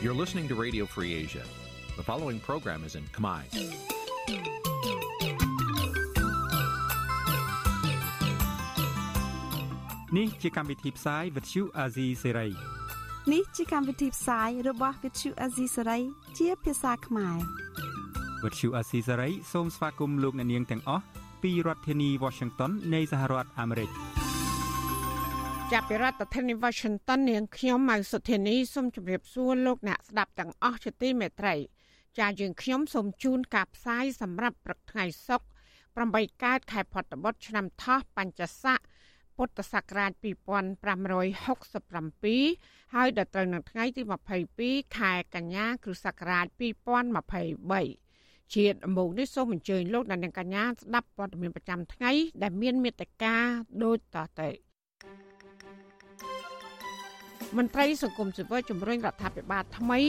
You're listening to Radio Free Asia. The following program is in Khmer. នេះជាកម្មវិធីផ្សាយ Vuthu Azizi Serai នេះជាកម្មវិធីផ្សាយរបស់ Vuthu Azizi Serai ជា ភាសាខ្មែរ Vuthu Azizi Serai សូមស្វាគមន៍លោកអ្នកនាងទាំងអស់ពីរដ្ឋធានី Washington នៃសហរដ្ឋអាមេរិក។ចាប់ពីរដ្ឋធានី Washington នាងខ្ញុំម៉ៅសុធានីសូមជម្រាបសួរលោកអ្នកស្ដាប់ទាំងអស់ជាទីមេត្រី ចាយើងខ្ញុំសូមជូនការផ្សាយសម្រាប់ព្រឹកថ្ងៃសុក្រ8កើតខែផុតបុត្រឆ្នាំថោះបัญចស័កពុទ្ធសករាជ2567ហើយដល់ត្រូវនៅថ្ងៃទី22ខែកញ្ញាគ្រិស្តសករាជ2023 ជាដំបូងនេះសូមអញ្ជើញលោកអ្នកកញ្ញាស្ដាប់ព័ត៌មានប្រចាំថ្ងៃ ដែលមានមេត្តាដូចតទៅមន្ត្រីសង្គមស៊ីវិលជំរុញរដ្ឋាភិបាលថ្មី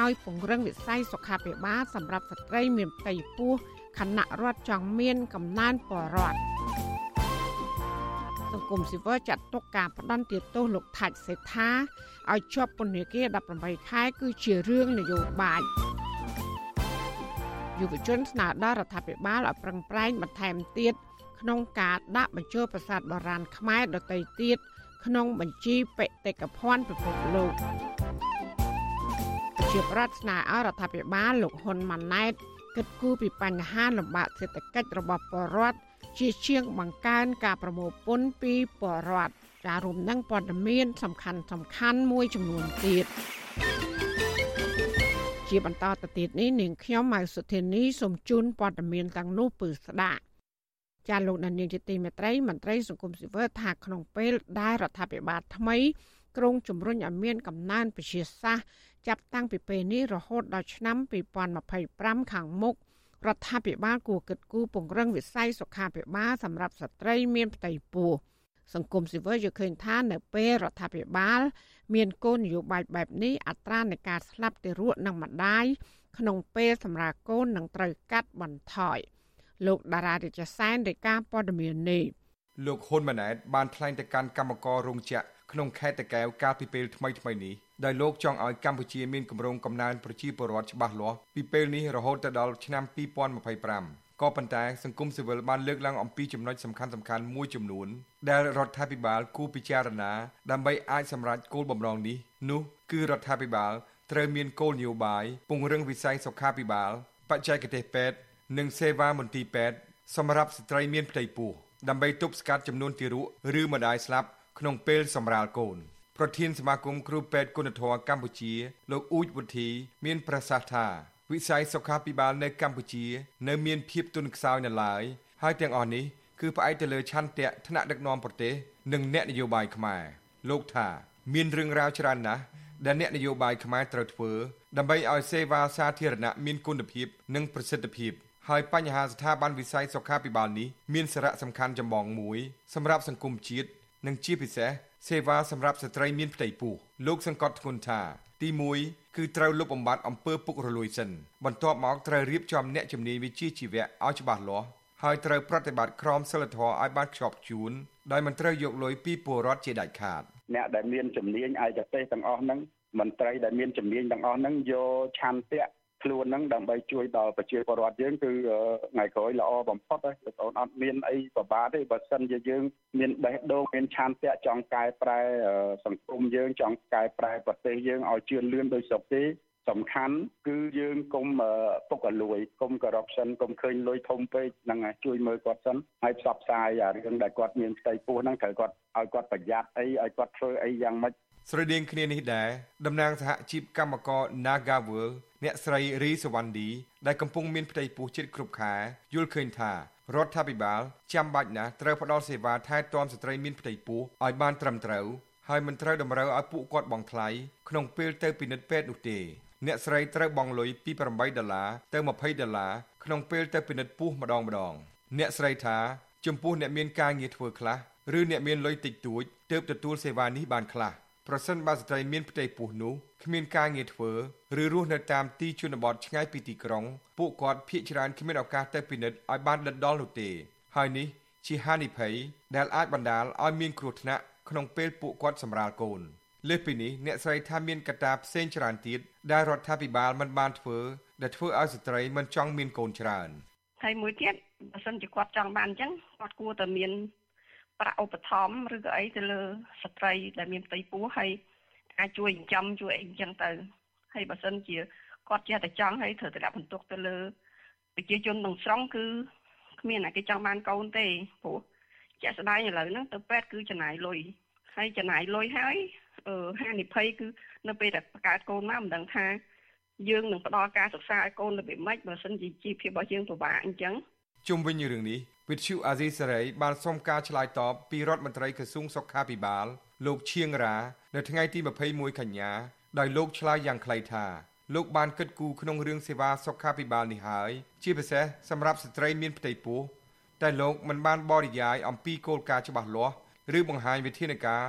ឲ្យពង្រឹងវិស័យសុខាភិបាលសម្រាប់ស្ត្រីមានផ្ទៃពោះខណៈរដ្ឋចង់មានកំណើនបរដ្ឋសង្គមស៊ីវិលចាត់ទុកការផ្ដន់ទាទោសលោកថាច់សេដ្ឋាឲ្យជាប់ពន្ធនាគារ18ខែគឺជារឿងនយោបាយ យុវជនស្នើដល់រដ្ឋាភិបាលឲ្យប្រឹងប្រែងបន្ថែមទៀតក្នុងការដាក់បញ្ចូលប្រាសាទបុរាណខ្មែរដទៃទៀតក្នុងបញ្ជីបេតិកភណ្ឌពិភពលោកជាប្រធានាអរដ្ឋាភិបាលលោកហ៊ុនម៉ាណែតគិតគូរពីបញ្ហាលំបាកសេដ្ឋកិច្ចរបស់ប្រជាពលរដ្ឋជាជាងបង្កើនការប្រមូលពន្ធពីប្រជាពលរដ្ឋចារួមនឹងព័ត៌មានសំខាន់សំខាន់មួយចំនួនទៀត ជាបន្តទៅទៀតនេះនាងខ្ញុំម៉ៅសុធានីសូមជូនព័ត៌មានទាំងនោះពឺស្ដាប់ចាលោកដានៀងជាទីមេត្រីមន្ត្រីសង្គមស៊ីវិលថាក្នុងពេលដែលរដ្ឋាភិបាលថ្មីក្រុងជំរុញឲ្យមានកំណើនពជាសាសចាប់តាំងពីពេលនេះរហូតដល់ឆ្នាំ2025ខាងមុខរដ្ឋាភិបាលគួរគិតគូរពង្រឹងវិស័យសុខាភិបាលសម្រាប់ស្ត្រីមានផ្ទៃពោះ សង្គមស៊ីវិលយល់ឃើញថានៅពេលរដ្ឋាភិបាល មានគោលនយោបាយបែបនេះអត្រានៃការស្លាប់ទារកនិងម្ដាយក្នុងពេលសម្រាប់កូននឹងត្រូវកាត់បន្ថយ។លោកតារារាជសែនរាយការណ៍ព័ត៌មាននេះលោកហ៊ុនម៉ាណែតបានថ្លែងទៅកាន់កម្មកររោងចក្រក្នុងខេត្តតាកែវកាលពីពេលថ្មីថ្មីនេះដោយលោកចង់ឲ្យកម្ពុជាមានគម្រោងកំណើនប្រជាពលរដ្ឋច្បាស់លាស់ពីពេលនេះរហូតដល់ឆ្នាំ2025 ក៏ប៉ុន្តែសង្គមស៊ីវិលបានលើកឡើងអំពីចំណុចសំខាន់សំខាន់មួយចំនួន ដែលរដ្ឋាភិបាលគួរពិចារណា ដើម្បីអាចសម្រេចគោលបំណងនេះនោះគឺរដ្ឋាភិបាលត្រូវមានគោលនយោបាយពង្រឹងវិស័យសុខាភិបាល បច្ចេកទេសពេទ្យនិងសេវាមន្ទីរពេទ្យសម្រាប់ស្ត្រីមានផ្ទៃពោះដើម្បីទប់ស្កាត់ចំនួនទារកឬម្ដាយស្លាប់ក្នុងពេលសម្រាលកូនប្រធានសមាគមគ្រូពេទ្យគុណធម៌កម្ពុជា លោកអ៊ូចវុធីមានប្រសាសន៍ថា វិស័យសុខាភិបាលនៅកម្ពុជា នៅមានភាពទន់ខ្សោយនៅឡើយហើយទាំងអស់នេះគឺផ្អែកទៅលើឆន្ទៈថ្នាក់ដឹកនាំប្រទេសនិងអ្នកនយោបាយខ្មែរលោកថាមានរឿងរ៉ាវច្រើនណាស់ដែលអ្នកនយោបាយខ្មែរត្រូវធ្វើដើម្បីឲ្យសេវាសាធារណៈមានគុណភាពនិងប្រសិទ្ធភាពហើយបញ្ហាស្ថាប័នវិស័យសុខាភិបាលនេះមានសារៈសំខាន់ចម្បងមួយសម្រាប់សង្គមជាតិនិងជាពិសេសសេវាសម្រាប់ស្ត្រីមានផ្ទៃពោះលោកសង្កត់ធ្ងន់ថាទី1 គឺត្រូវលុបបំបាត់អំពើពុករលួយសិនបន្ទាប់មកត្រូវរៀបចំអ្នកជំនាញវិជ្ជាជីវៈឲ្យច្បាស់លាស់ហើយត្រូវប្រតិបត្តិក្រមសីលធម៌ឲ្យបានខ្ជាប់ខ្ជួនដោយមិនត្រូវយកលុយពីពលរដ្ឋជាដាច់ខាតអ្នកដែលមានជំនាញឯកទេសទាំងអស់ហ្នឹងមន្ត្រីដែលមានជំនាញទាំងអស់ហ្នឹងយកឆន្ទៈ ខ្លួនហ្នឹងដើម្បីជួយដល់ប្រជាពលរដ្ឋយើងគឺថ្ងៃក្រោយល្អបំផុតហើយបងប្អូនអត់មានអីប្របាទេបើសិនជាយើងមានបេះដូងមានឆន្ទៈចង់កែប្រែសង្គមយើងចង់កែប្រែប្រទេសយើងឲ្យជឿនលឿនដោយស្រុកទេសំខាន់គឺយើងកុំពុករលួយកុំ corruption កុំឃើញលុយធំពេកហ្នឹងជួយមើលគាត់សិនហើយផ្សព្វផ្សាយរឿងដែលគាត់មានផ្ទៃពោះហ្នឹងត្រូវគាត់ឲ្យគាត់ប្រយ័ត្នអីឲ្យគាត់ធ្វើអីយ៉ាងម៉េចស្រដៀងគ្នានេះដែរតំណាងសហជីពកម្មករ Nagawal អ្នកស្រីរីសវណ្ឌីដែលកំពុងមានផ្ទៃពោះចិត្តគ្រប់ខែយល់ឃើញថារដ្ឋាភិបាលចាំបាច់ណាស់ត្រូវផ្ដល់សេវាថែទាំស្ត្រីមានផ្ទៃពោះឲ្យបានត្រឹមត្រូវហើយមិនត្រូវតម្រូវឲ្យពួកគាត់បង់ថ្លៃក្នុងពេលទៅពិនិត្យពេទ្យនោះទេអ្នកស្រីត្រូវបង់លុយពី8ដុល្លារទៅ20ដុល្លារក្នុងពេលទៅពិនិត្យពោះម្ដងម្ដងអ្នកស្រីថាចំពោះអ្នកមានការងារធ្វើខ្លះឬអ្នកមានលុយតិចតួចទើបទទួលសេវានេះបានខ្លះ ប្រសិនបើស្ត្រីមានផ្ទៃពោះនោះគ្មានការងារធ្វើឬរស់នៅតាមទីជនបទឆ្ងាយពីទីក្រុងពួកគាត់ភ័យច្រើនគ្មានឱកាសទៅពិនិត្យឲ្យបានដិតដល់នោះទេ ហើយនេះជាហានិភ័យដែលអាចបណ្ដាលឲ្យមានគ្រោះថ្នាក់ក្នុងពេលពួកគាត់សម្រាលកូនលើសពីនេះអ្នកស្រីថាមានកត្តាផ្សេងច្រើនទៀតដែលរដ្ឋាភិបាលមិនបានធ្វើដែលធ្វើឲ្យស្ត្រីមិនចង់មានកូនច្រើនហើយមួយទៀតបើសិនជាគាត់ចង់បានអញ្ចឹងគាត់គួរតែមាន ប្រាក់ឧបត្ថម្ភឬក៏អីទៅលើស្ត្រី ដែលមានផ្ទៃពោះហើយអាចជួយចិញ្ចឹមជួយអីអញ្ចឹងទៅហើយបើសិនជាគាត់ចេះតែចង់ហើយត្រូវតែដាក់បន្ទុកទៅលើប្រជាជនក្នុងស្រុងគឺគ្មានអ្នកគេចង់បានកូនទេព្រោះជាក់ស្ដែងឥឡូវហ្នឹងទៅពេទ្យគឺចំណាយលុយហើយចំណាយលុយហើយអឺហានិភ័យគឺនៅពេលដែលបង្កើតកូនមកមិនដឹងថាយើងនឹងផ្ដល់ការសិក្សាឲ្យកូនរបៀបម៉េចបើសិនជាជីវភាពរបស់យើងពិបាកអញ្ចឹង ជុំវិញរឿងនេះវិទ្យុអាស៊ីសេរីបានសុំការឆ្លើយតបពីរដ្ឋមន្ត្រីក្រសួងសុខាភិបាល លោកឈៀងរ៉ានៅថ្ងៃទី21កញ្ញាដោយលោកឆ្លើយយ៉ាងខ្លីថាលោកបានគិតគូរក្នុងរឿងសេវាសុខាភិបាលនេះហើយជាពិសេសសម្រាប់ស្ត្រីមានផ្ទៃពោះតែលោកមិនបានបរិយាយអំពីគោលការណ៍ច្បាស់លាស់ឬបង្ហាញវិធានការ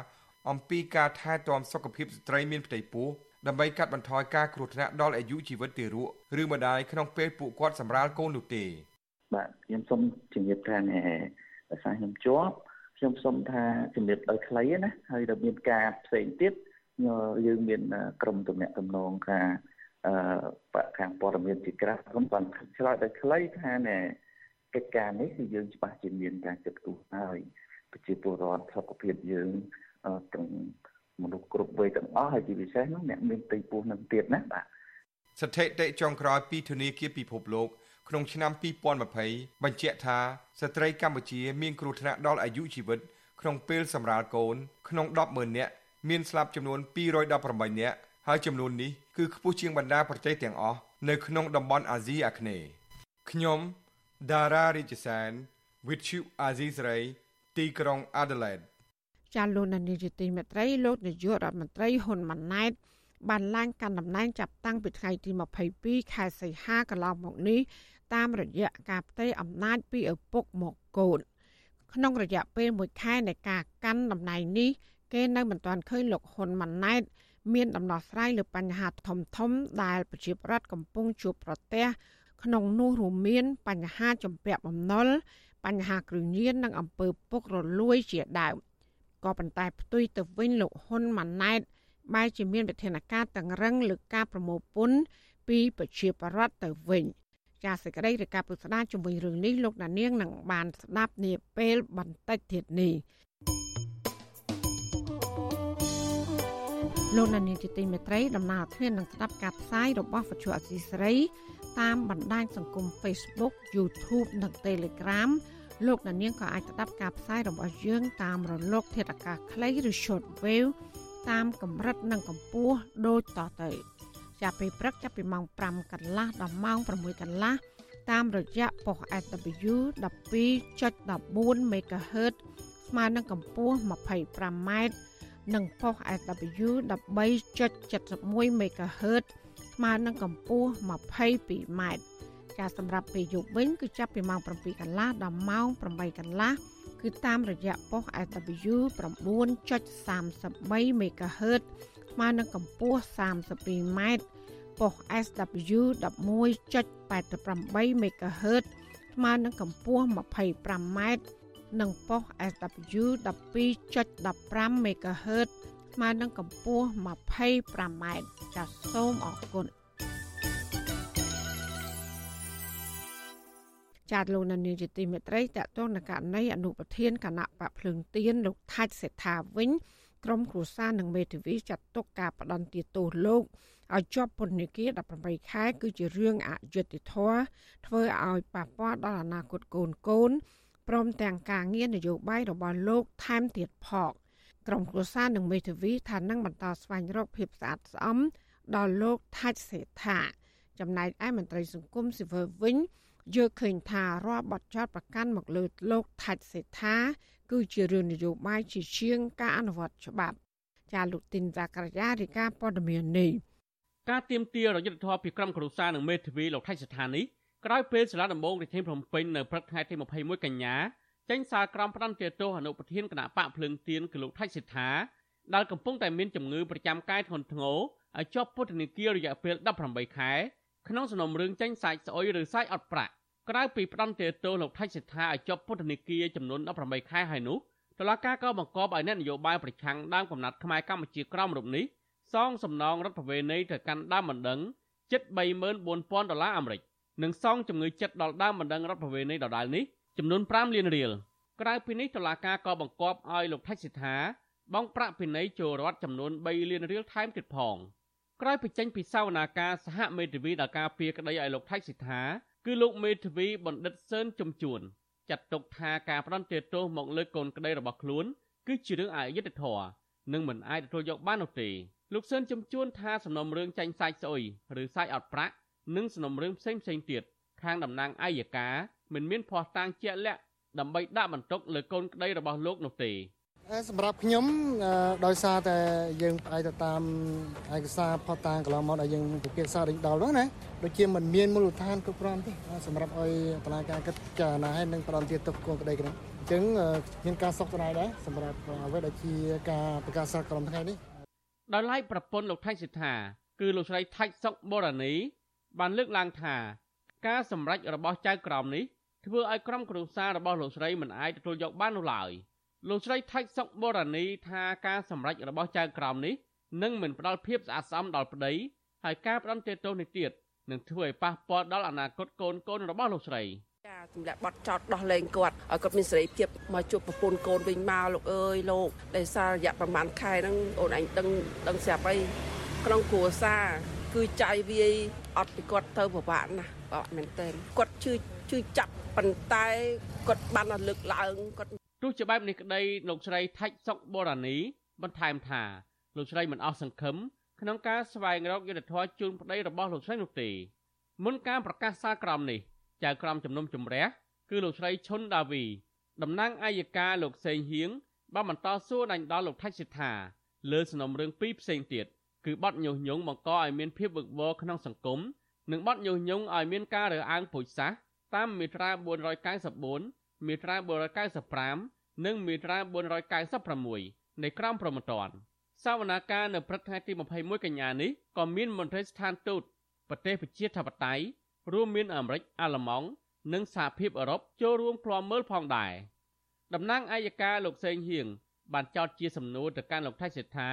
អំពីការថែទាំសុខភាពស្ត្រីមានផ្ទៃពោះដើម្បីកាត់បន្ថយការគ្រោះថ្នាក់ដល់អាយុជីវិតទារកឬម្ដាយក្នុងពេលពួកគាត់សម្រាលកូននោះទេ បាទខ្ញុំសូមជំរាបថាណែភាសាខ្ញុំជាប់ខ្ញុំសូមថាជំរាបដោយខ្លីណាហើយដល់មានការផ្សេងទៀតយើងមានក្រុមតំណាក់តំណងថាអឺខាងព័ត៌មានជាក្រាស់ខ្ញុំបានឆ្លើយដោយខ្លីថាណែកិច្ចការនេះគឺយើងច្បាស់ជាមានការគិតគូរហើយប្រជាពលរដ្ឋសុខភាពយើងទាំងមនុស្សគ្រប់វ័យទាំងអស់ហើយជាពិសេសនោះអ្នកមានទីពោះនឹងទៀតណាបាទស្ថិតិចុងក្រោយពីធនាគារពិភពលោក ក្នុងឆ្នាំ2020បញ្ជាក់ថាស្ត្រីកម្ពុជាមានគ្រោះថ្នាក់ដល់អាយុជីវិតក្នុងពេលសម្រាលកូនក្នុង100000នាក់មានស្លាប់ចំនួន218នាក់ហើយចំនួននេះគឺខ្ពស់ជាងបណ្ដាប្រទេសទាំងអស់នៅក្នុងតំបន់អាស៊ីអាគ្នេយ៍ខ្ញុំដារ៉ារិជសែន With you Aziz Ray ទីក្រុង Adelaide ចាលោកនាយកទីមេត្រីលោកនាយករដ្ឋមន្ត្រីហ៊ុនម៉ាណែតបានឡើងកាន់តំណែងចាប់តាំងពីថ្ងៃទី22ខែសីហាកន្លងមកនេះ តាមរយៈការផ្ទេរអំណាចពីឪពុកមកកូនក្នុងរយៈពេល1ខែនៃការកាន់តំណែងនេះគេនៅមិនទាន់ឃើញលោកហ៊ុនម៉ាណែតមានដំណោះស្រាយលើបញ្ហាធំធំដែលប្រជាប្រដ្ឋកំពុងជួបប្រទះក្នុងនោះរួមមាន បញ្ហាចម្ពាក់បំណុលបញ្ហាគ្រឿងញៀននិងអំពើពុករលួយជាដើមក៏ប៉ុន្តែផ្ទុយទៅវិញលោកហ៊ុនម៉ាណែតបែរជាមានវិធានការតឹងរឹងលើការប្រមូលពន្ធពីប្រជាពលរដ្ឋទៅវិញ ចាសសេចក្តីរាយការណ៍ពុស្ដាជំវិញរឿងនេះលោកដានៀងនឹងបានស្ដាប់នាពេលបន្តិចទៀតនេះលោកដានៀងជាទីមេត្រីដំណើរធាននឹងស្ដាប់ការផ្សាយរបស់វិទ្យុអសីស្រីតាមបណ្ដាញសង្គម Facebook YouTube និង Telegram លោកដានៀងក៏អាចស្ដាប់ការផ្សាយរបស់យើងតាមរលក ធាតុអាកាសខ្លីឬ Shortwave តាមកម្រិតនិងកម្ពស់ដូចតទៅ ចាប់ពីព្រឹកចាប់ពីម៉ោង5កន្លះដល់ម៉ោង6កន្លះតាមរយៈប៉ុស SW 12.14 MHz ស្មើនឹងកម្ពស់ 25m និងប៉ុស SW 13.71 MHz ស្មើនឹងកម្ពស់ 22m ចាសម្រាប់ពេលយប់វិញគឺចាប់ពីម៉ោង7កន្លះដល់ម៉ោង8កន្លះគឺតាមរយៈប៉ុស SW 9.33 MHz ស្មើនឹងកម្ពស់ 32m ប៉ុស SW 11.88 MHz ស្មើនឹងកម្ពស់ 25m និងប៉ុស SW 12.15 MHz ស្មើនឹងកម្ពស់ 25m ចាសសូមអរគុណចាត់លោកនានីជាទីមេត្រីតកតងនឹងករណីអនុប្រធានគណៈបកភ្លើងទៀនលោកថាច់សេដ្ឋាវិញ ក្រុមគ្រួសារនិងមេធាវីចាត់ទុកការផ្ដន់ទាទោសលោកឲ្យជាប់ពន្ធនាគារ18ខែគឺជារឿងអយុត្តិធម៌ធ្វើឲ្យប៉ះពាល់ដល់អនាគតកូនកូនព្រមទាំងការងារនយោបាយរបស់លោកថែមទៀតផងក្រុមគ្រួសារនិងមេធាវីថានឹងបន្តស្វែងរកភាពស្អាតស្អំដល់លោកថាច់សេដ្ឋាចំណែកឯមន្ត្រីសង្គមស៊ីវិលវិញយកឃើញថារាល់បទចោទប្រកាន់មកលើលោកថាច់សេដ្ឋា គឺជារឿងនយោបាយជាជាងការអនុវត្តច្បាប់ ចាលោកទីនសាករយារីកាព័ត៌មាននេះការទៀមទារយុទ្ធធរពីក្រុមគ្រួសារនិងមេធាវីលោកថៃស្ថានីក្រោយពេលសាលាដំបងរាជធានីភ្នំពេញនៅព្រឹកថ្ងៃទី21កញ្ញាចេញសារក្រមផ្ដន្ទាទោសអនុប្រធានគណៈបកភ្លើងទៀនគឺលោកថៃសិដ្ឋាដែលកំពុងតែមានជំងឺប្រចាំកាយធ្ងន់ធ្ងរឲ្យជាប់ពន្ធនាគាររយៈពេល18ខែក្នុងសំណុំរឿងចាញ់សាច់ស្អុយឬសាច់អត់ប្រាក់ ក្រៅពីផ្ដន្ទាទោសលោកថៃសិដ្ឋាឲ្យជាប់ពន្ធនាគារចំនួន18ខែហើយនោះតុលាការក៏បង្គាប់ឲ្យអ្នកនយោបាយប្រឆាំងដើមកំណត់ខ្មែរកម្ពុជាក្រមរូបនេះសងសំណងរដ្ឋប្រវេណីទៅកាន់ដើមបណ្ដឹងជិត34000ដុល្លារអាមេរិកនិងសងជំងឺចិត្តដល់ដើមបណ្ដឹងរដ្ឋប្រវេណីដដែលនេះចំនួន5លានរៀលក្រៅពីនេះតុលាការក៏បង្គាប់ឲ្យលោកថៃសិដ្ឋាបង់ប្រាក់ពិន័យចូលរដ្ឋចំនួន3លានរៀលថែមទៀតផងក្រោយពីចេញពីសវនាការសហមេធាវីដល់ការពីក្តីឲ្យលោកថៃសិដ្ឋា គឺលោកមេធាវីបណ្ឌិតសឿនជំជួនចាត់ទុកថាការផ្ដន្ទាទោសមកលើកូនក្តីរបស់ខ្លួនគឺជារឿងអយុត្តិធម៌និងមិនអាចទទួលយកបាននោះទេលោកសឿនជំជួនថាសំណុំរឿងចាញ់សាច់ស្អុយឬសាច់អត់ប្រាក់និងសំណុំរឿងផ្សេងផ្សេងទៀតខាងតំណាងអัยការមិនមានភ័ស្តុតាងជាក់លាក់ដើម្បីដាក់បន្ទុកលើកូនក្តីរបស់លោកនោះទេ សម្រាប់ខ្ញុំដោយសារតែយើងផ្អែកទៅតាមឯកសារផុសតាងកន្លងមកដែលយើងពិភាក្សាដេញដោលហ្នឹងណាដូចជាមិនមានមូលដ្ឋានគ្រប់គ្រាន់ទេសម្រាប់ឲ្យតឡាការគិតចារណាឲ្យនឹងប្រំទៀតទុកគោលក្តីគ្នាអញ្ចឹងមានការសោកស្ដាយដែរសម្រាប់អ្វីដែលជាការប្រកាសសារក្រុមថ្ងៃនេះដោយឡែកប្រពន្ធលោកថៃសិដ្ឋាគឺលោកស្រីថាច់សុកបូរ៉ានី បានលើកឡើងថាការសម្រេចរបស់ចៅក្រមនេះធ្វើឲ្យក្រុមគ្រួសាររបស់លោកស្រីមិនអាចទទួលយកបាននោះឡើយ។ លោកស្រីថាច់សុកបូរ៉ានីថាការសម្រេចរបស់ចៅក្រមនេះនឹងមិនផ្ដល់ភាពស្អាតស្អំដល់ប្តីហើយការផ្ដន់ទោសនេះទៀតនឹងធ្វើឲ្យប៉ះពាល់ដល់អនាគតកូនកូនរបស់លោកស្រីការទម្លាក់បត់ចោតដោះលែងគាត់ឲ្យគាត់មានសេរីភាពមកជួបប្រពន្ធកូនវិញមកលោកអើយលោកដែលសាររយៈប្រហែលខែហ្នឹងអូនឯងដឹងដឹងស្រាប់អីក្នុងគ្រួសារគឺចាយវាយអត់ពីគាត់ទៅពិបាកណាស់ពិបាកមែនទែនគាត់ជឿជឿចាប់ប៉ុន្តែគាត់បានលើកឡើងគាត់ ទោះជាបែបនេះក្តីលោកស្រីថាច់សុកបូរ៉ានីបន្ថែមថាលោកស្រីមិនអស់សង្ឃឹមក្នុងការស្វែងរកយុទ្ធធម៌ជូនប្តីរបស់លោកស្រីនោះទេមុនការប្រកាសសាលក្រមនេះចៅក្រមជំនុំជម្រះគឺលោកស្រីឈុនដាវីតំណាងអัยការលោកសេងហៀងបានបន្តសួរដាញ់ដល់លោកថៃសិដ្ឋាលើសំណុំរឿងពីរផ្សេងទៀតគឺបទញុះញង់បង្កឲ្យមានភាពវឹកវរក្នុងសង្គមនិងបទញុះញង់ឲ្យមានការរើសអើងពូជសាសន៍តាមមាត្រា494មាត្រា495 និងមាត្រា496នៃក្រមព្រហ្មទណ្ឌសវនាការនៅព្រឹកថ្ងៃទី21កញ្ញានេះក៏មានមន្ត្រីស្ថានទូតប្រទេសប្រជាធិបតេយ្យរួមមានអាមេរិកអាល្លឺម៉ង់និងសហភាពអឺរ៉ុបចូលរួមក្លំមើលផងដែរតំណាងអัยការលោកសេងហៀងបានចោទជាសំណួរទៅកាន់លោកថៃសិដ្ឋា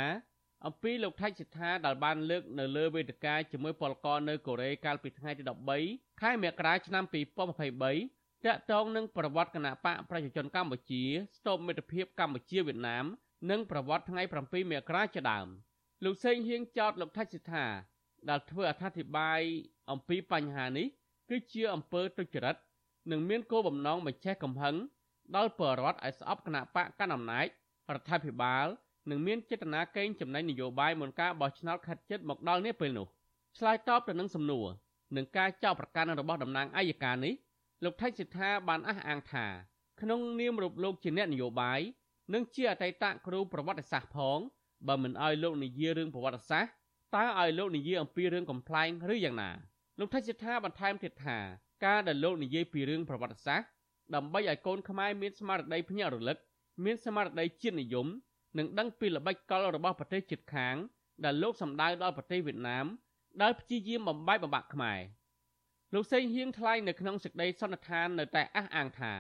អំពីលោកថៃសិដ្ឋាដែលបានលើកនៅលើវេទិកាជាមួយពលករនៅកូរ៉េកាលពីថ្ងៃទី13ខែមករាឆ្នាំ2023 តកតងនឹងប្រវត្តិគណៈបកប្រជាជនកម្ពុជាស្តុបមិត្តភាពកម្ពុជាវៀតណាមនិងប្រវត្តិថ្ងៃ7មករាជាដើមលោកសេងហៀងចោតលោកថាច់សិដ្ឋាដែលធ្វើអត្ថាធិប្បាយអំពីបញ្ហានេះគឺជាអំពើទុច្ចរិតនិងមានគោលបំណងបញ្ឆេះកំហឹងដល់ប្រជារដ្ឋឲ្យស្អប់គណៈបកកណ្ដាលអំណាចរដ្ឋាភិបាលនិងមានចេតនាកេងចំណេញនយោបាយមុនការបោះឆ្នោតខិតជិតមកដល់នេះពេលនោះឆ្លើយតបទៅនឹងសំណួរនឹងការចោទប្រកាន់របស់តំណាងអัยការនេះ លោកថៃសិដ្ឋាបានអះអាងថាក្នុងនាមរូបលោកជាអ្នកនយោបាយនិងជាអតីតគ្រូប្រវត្តិសាស្ត្រផងបើមិនអោយលោកនិយាយរឿងប្រវត្តិសាស្ត្រតើឲ្យលោកនិយាយអំពីរឿងកំ pl ែងឬយ៉ាងណាលោកថៃសិដ្ឋាបន្ថែមទៀតថាការដែលលោកនិយាយពីរឿងប្រវត្តិសាស្ត្រដើម្បីឲ្យកូនខ្មែរមានស្មារតីភ្ញាក់រលឹកមានស្មារតីជាតិនិយមនិងដឹងពីល្បិចកលរបស់ប្រទេសជិតខាងដែលលោកសម្ដៅដល់ប្រទេសវៀតណាមដែលព្យាយាមបំបែកបំបាក់ខ្មែរ លោកសេងហៀងថ្លែងនៅក្នុងសេចក្តីសន្និដ្ឋាននៅតែអះអាងថា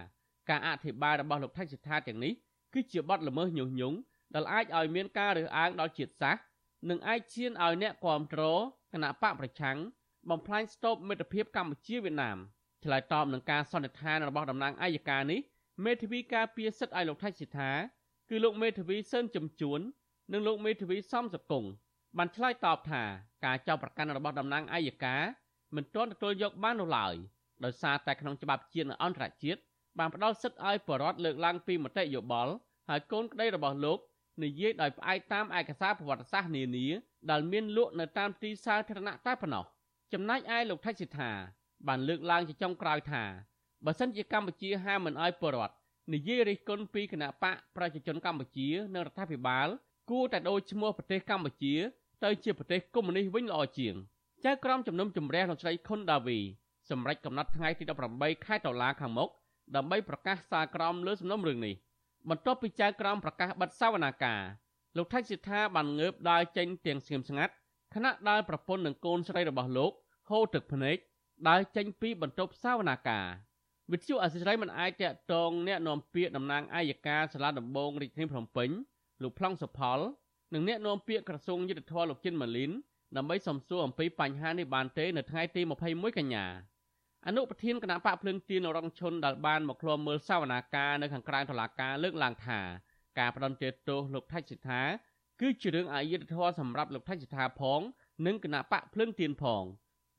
ការអធិប្បាយរបស់លោកថៃសិដ្ឋាទាំងនេះគឺជាបទល្មើសញុះញង់ដែលអាចឲ្យមានការរើសអើងដល់ជាតិសាសន៍និងអាចឈានឲ្យអ្នកគ្រប់គ្រងគណៈបកប្រឆាំងបំផ្លាញស្ទប់មិត្តភាពកម្ពុជាវៀតណាមឆ្លើយតបនឹងការសន្និដ្ឋានរបស់តំណាងអัยការនេះមេធាវីការពារសិទ្ធិឲ្យលោកថៃសិដ្ឋាគឺលោកមេធាវីសឿនចំជួននិងលោកមេធាវីសំសកុងបានឆ្លើយតបថាការចោទប្រកាន់របស់តំណាងអัยការ មិនទាន់ទទួលយកបាននោះឡើយដោយសារតែក្នុងច្បាប់ជាតិនិងអន្តរជាតិបានផ្ដល់សិទ្ធិឲ្យបរដ្ឋលើកឡើងពីមតិយោបល់ហើយកូនក្តីរបស់លោកនិយាយដោយផ្អែកតាមឯកសារប្រវត្តិសាស្ត្រនានាដែលមានលក់នៅតាមទីសាធារណៈតែប៉ុណ្ណោះចំណែកឯលោកថៃសិដ្ឋាបានលើកឡើងជាចុងក្រោយថាបើសិនជាកម្ពុជាហាមមិនឲ្យបរដ្ឋនិយាយរិះគន់ពីគណៈបកប្រជាជនកម្ពុជានិងរដ្ឋាភិបាលគួរតែដូរឈ្មោះប្រទេសកម្ពុជាទៅជាប្រទេសកុម្មុយនីសវិញល្អជាង។ ចៅក្រមជំនុំជម្រះលោកស្រីខុនដាវីសម្រាប់កំណត់ថ្ងៃទី18ខែតុលាខាងមុខដើម្បីប្រកាសសារក្រមលើសំណុំរឿងនេះបន្ទាប់ពីចៅក្រមប្រកាសបិទសវនាការលោកថៃសិដ្ឋាបានងើបដើរចេញទាំងស្ងៀមស្ងាត់ខណៈដើរប្រពន្ធនឹងកូនស្រីរបស់លោកហូរទឹកភ្នែកដើរចេញពីបន្ទប់សាវនាកាវិទ្យុអសិរ័យមិនអាចតាក់ទងអ្នកនាំពាក្យតំណាងអាយកាសាលាដំបងរាជធានីភ្នំពេញលោកប្លង់សុផលនិងអ្នកនាំពាក្យក្រសួងយុទ្ធភ័ពលោកជិនម៉ាលីន ដើម្បីសំសួរអំពីបញ្ហានេះបានទេនៅថ្ងៃទី21កញ្ញាអនុប្រធានគណៈបកភ្លើងទៀនរងឈុនដែលបានមកឃ្លាំមើលសវនាការនៅខាងក្រៅតុលាការលើកឡើងថាការផ្ដន្ទាទោសលោកថៃសិដ្ឋាគឺជារឿងអយុត្តិធម៌សម្រាប់លោកថៃសិដ្ឋាផង និងគណៈបកភ្លើងទៀនផង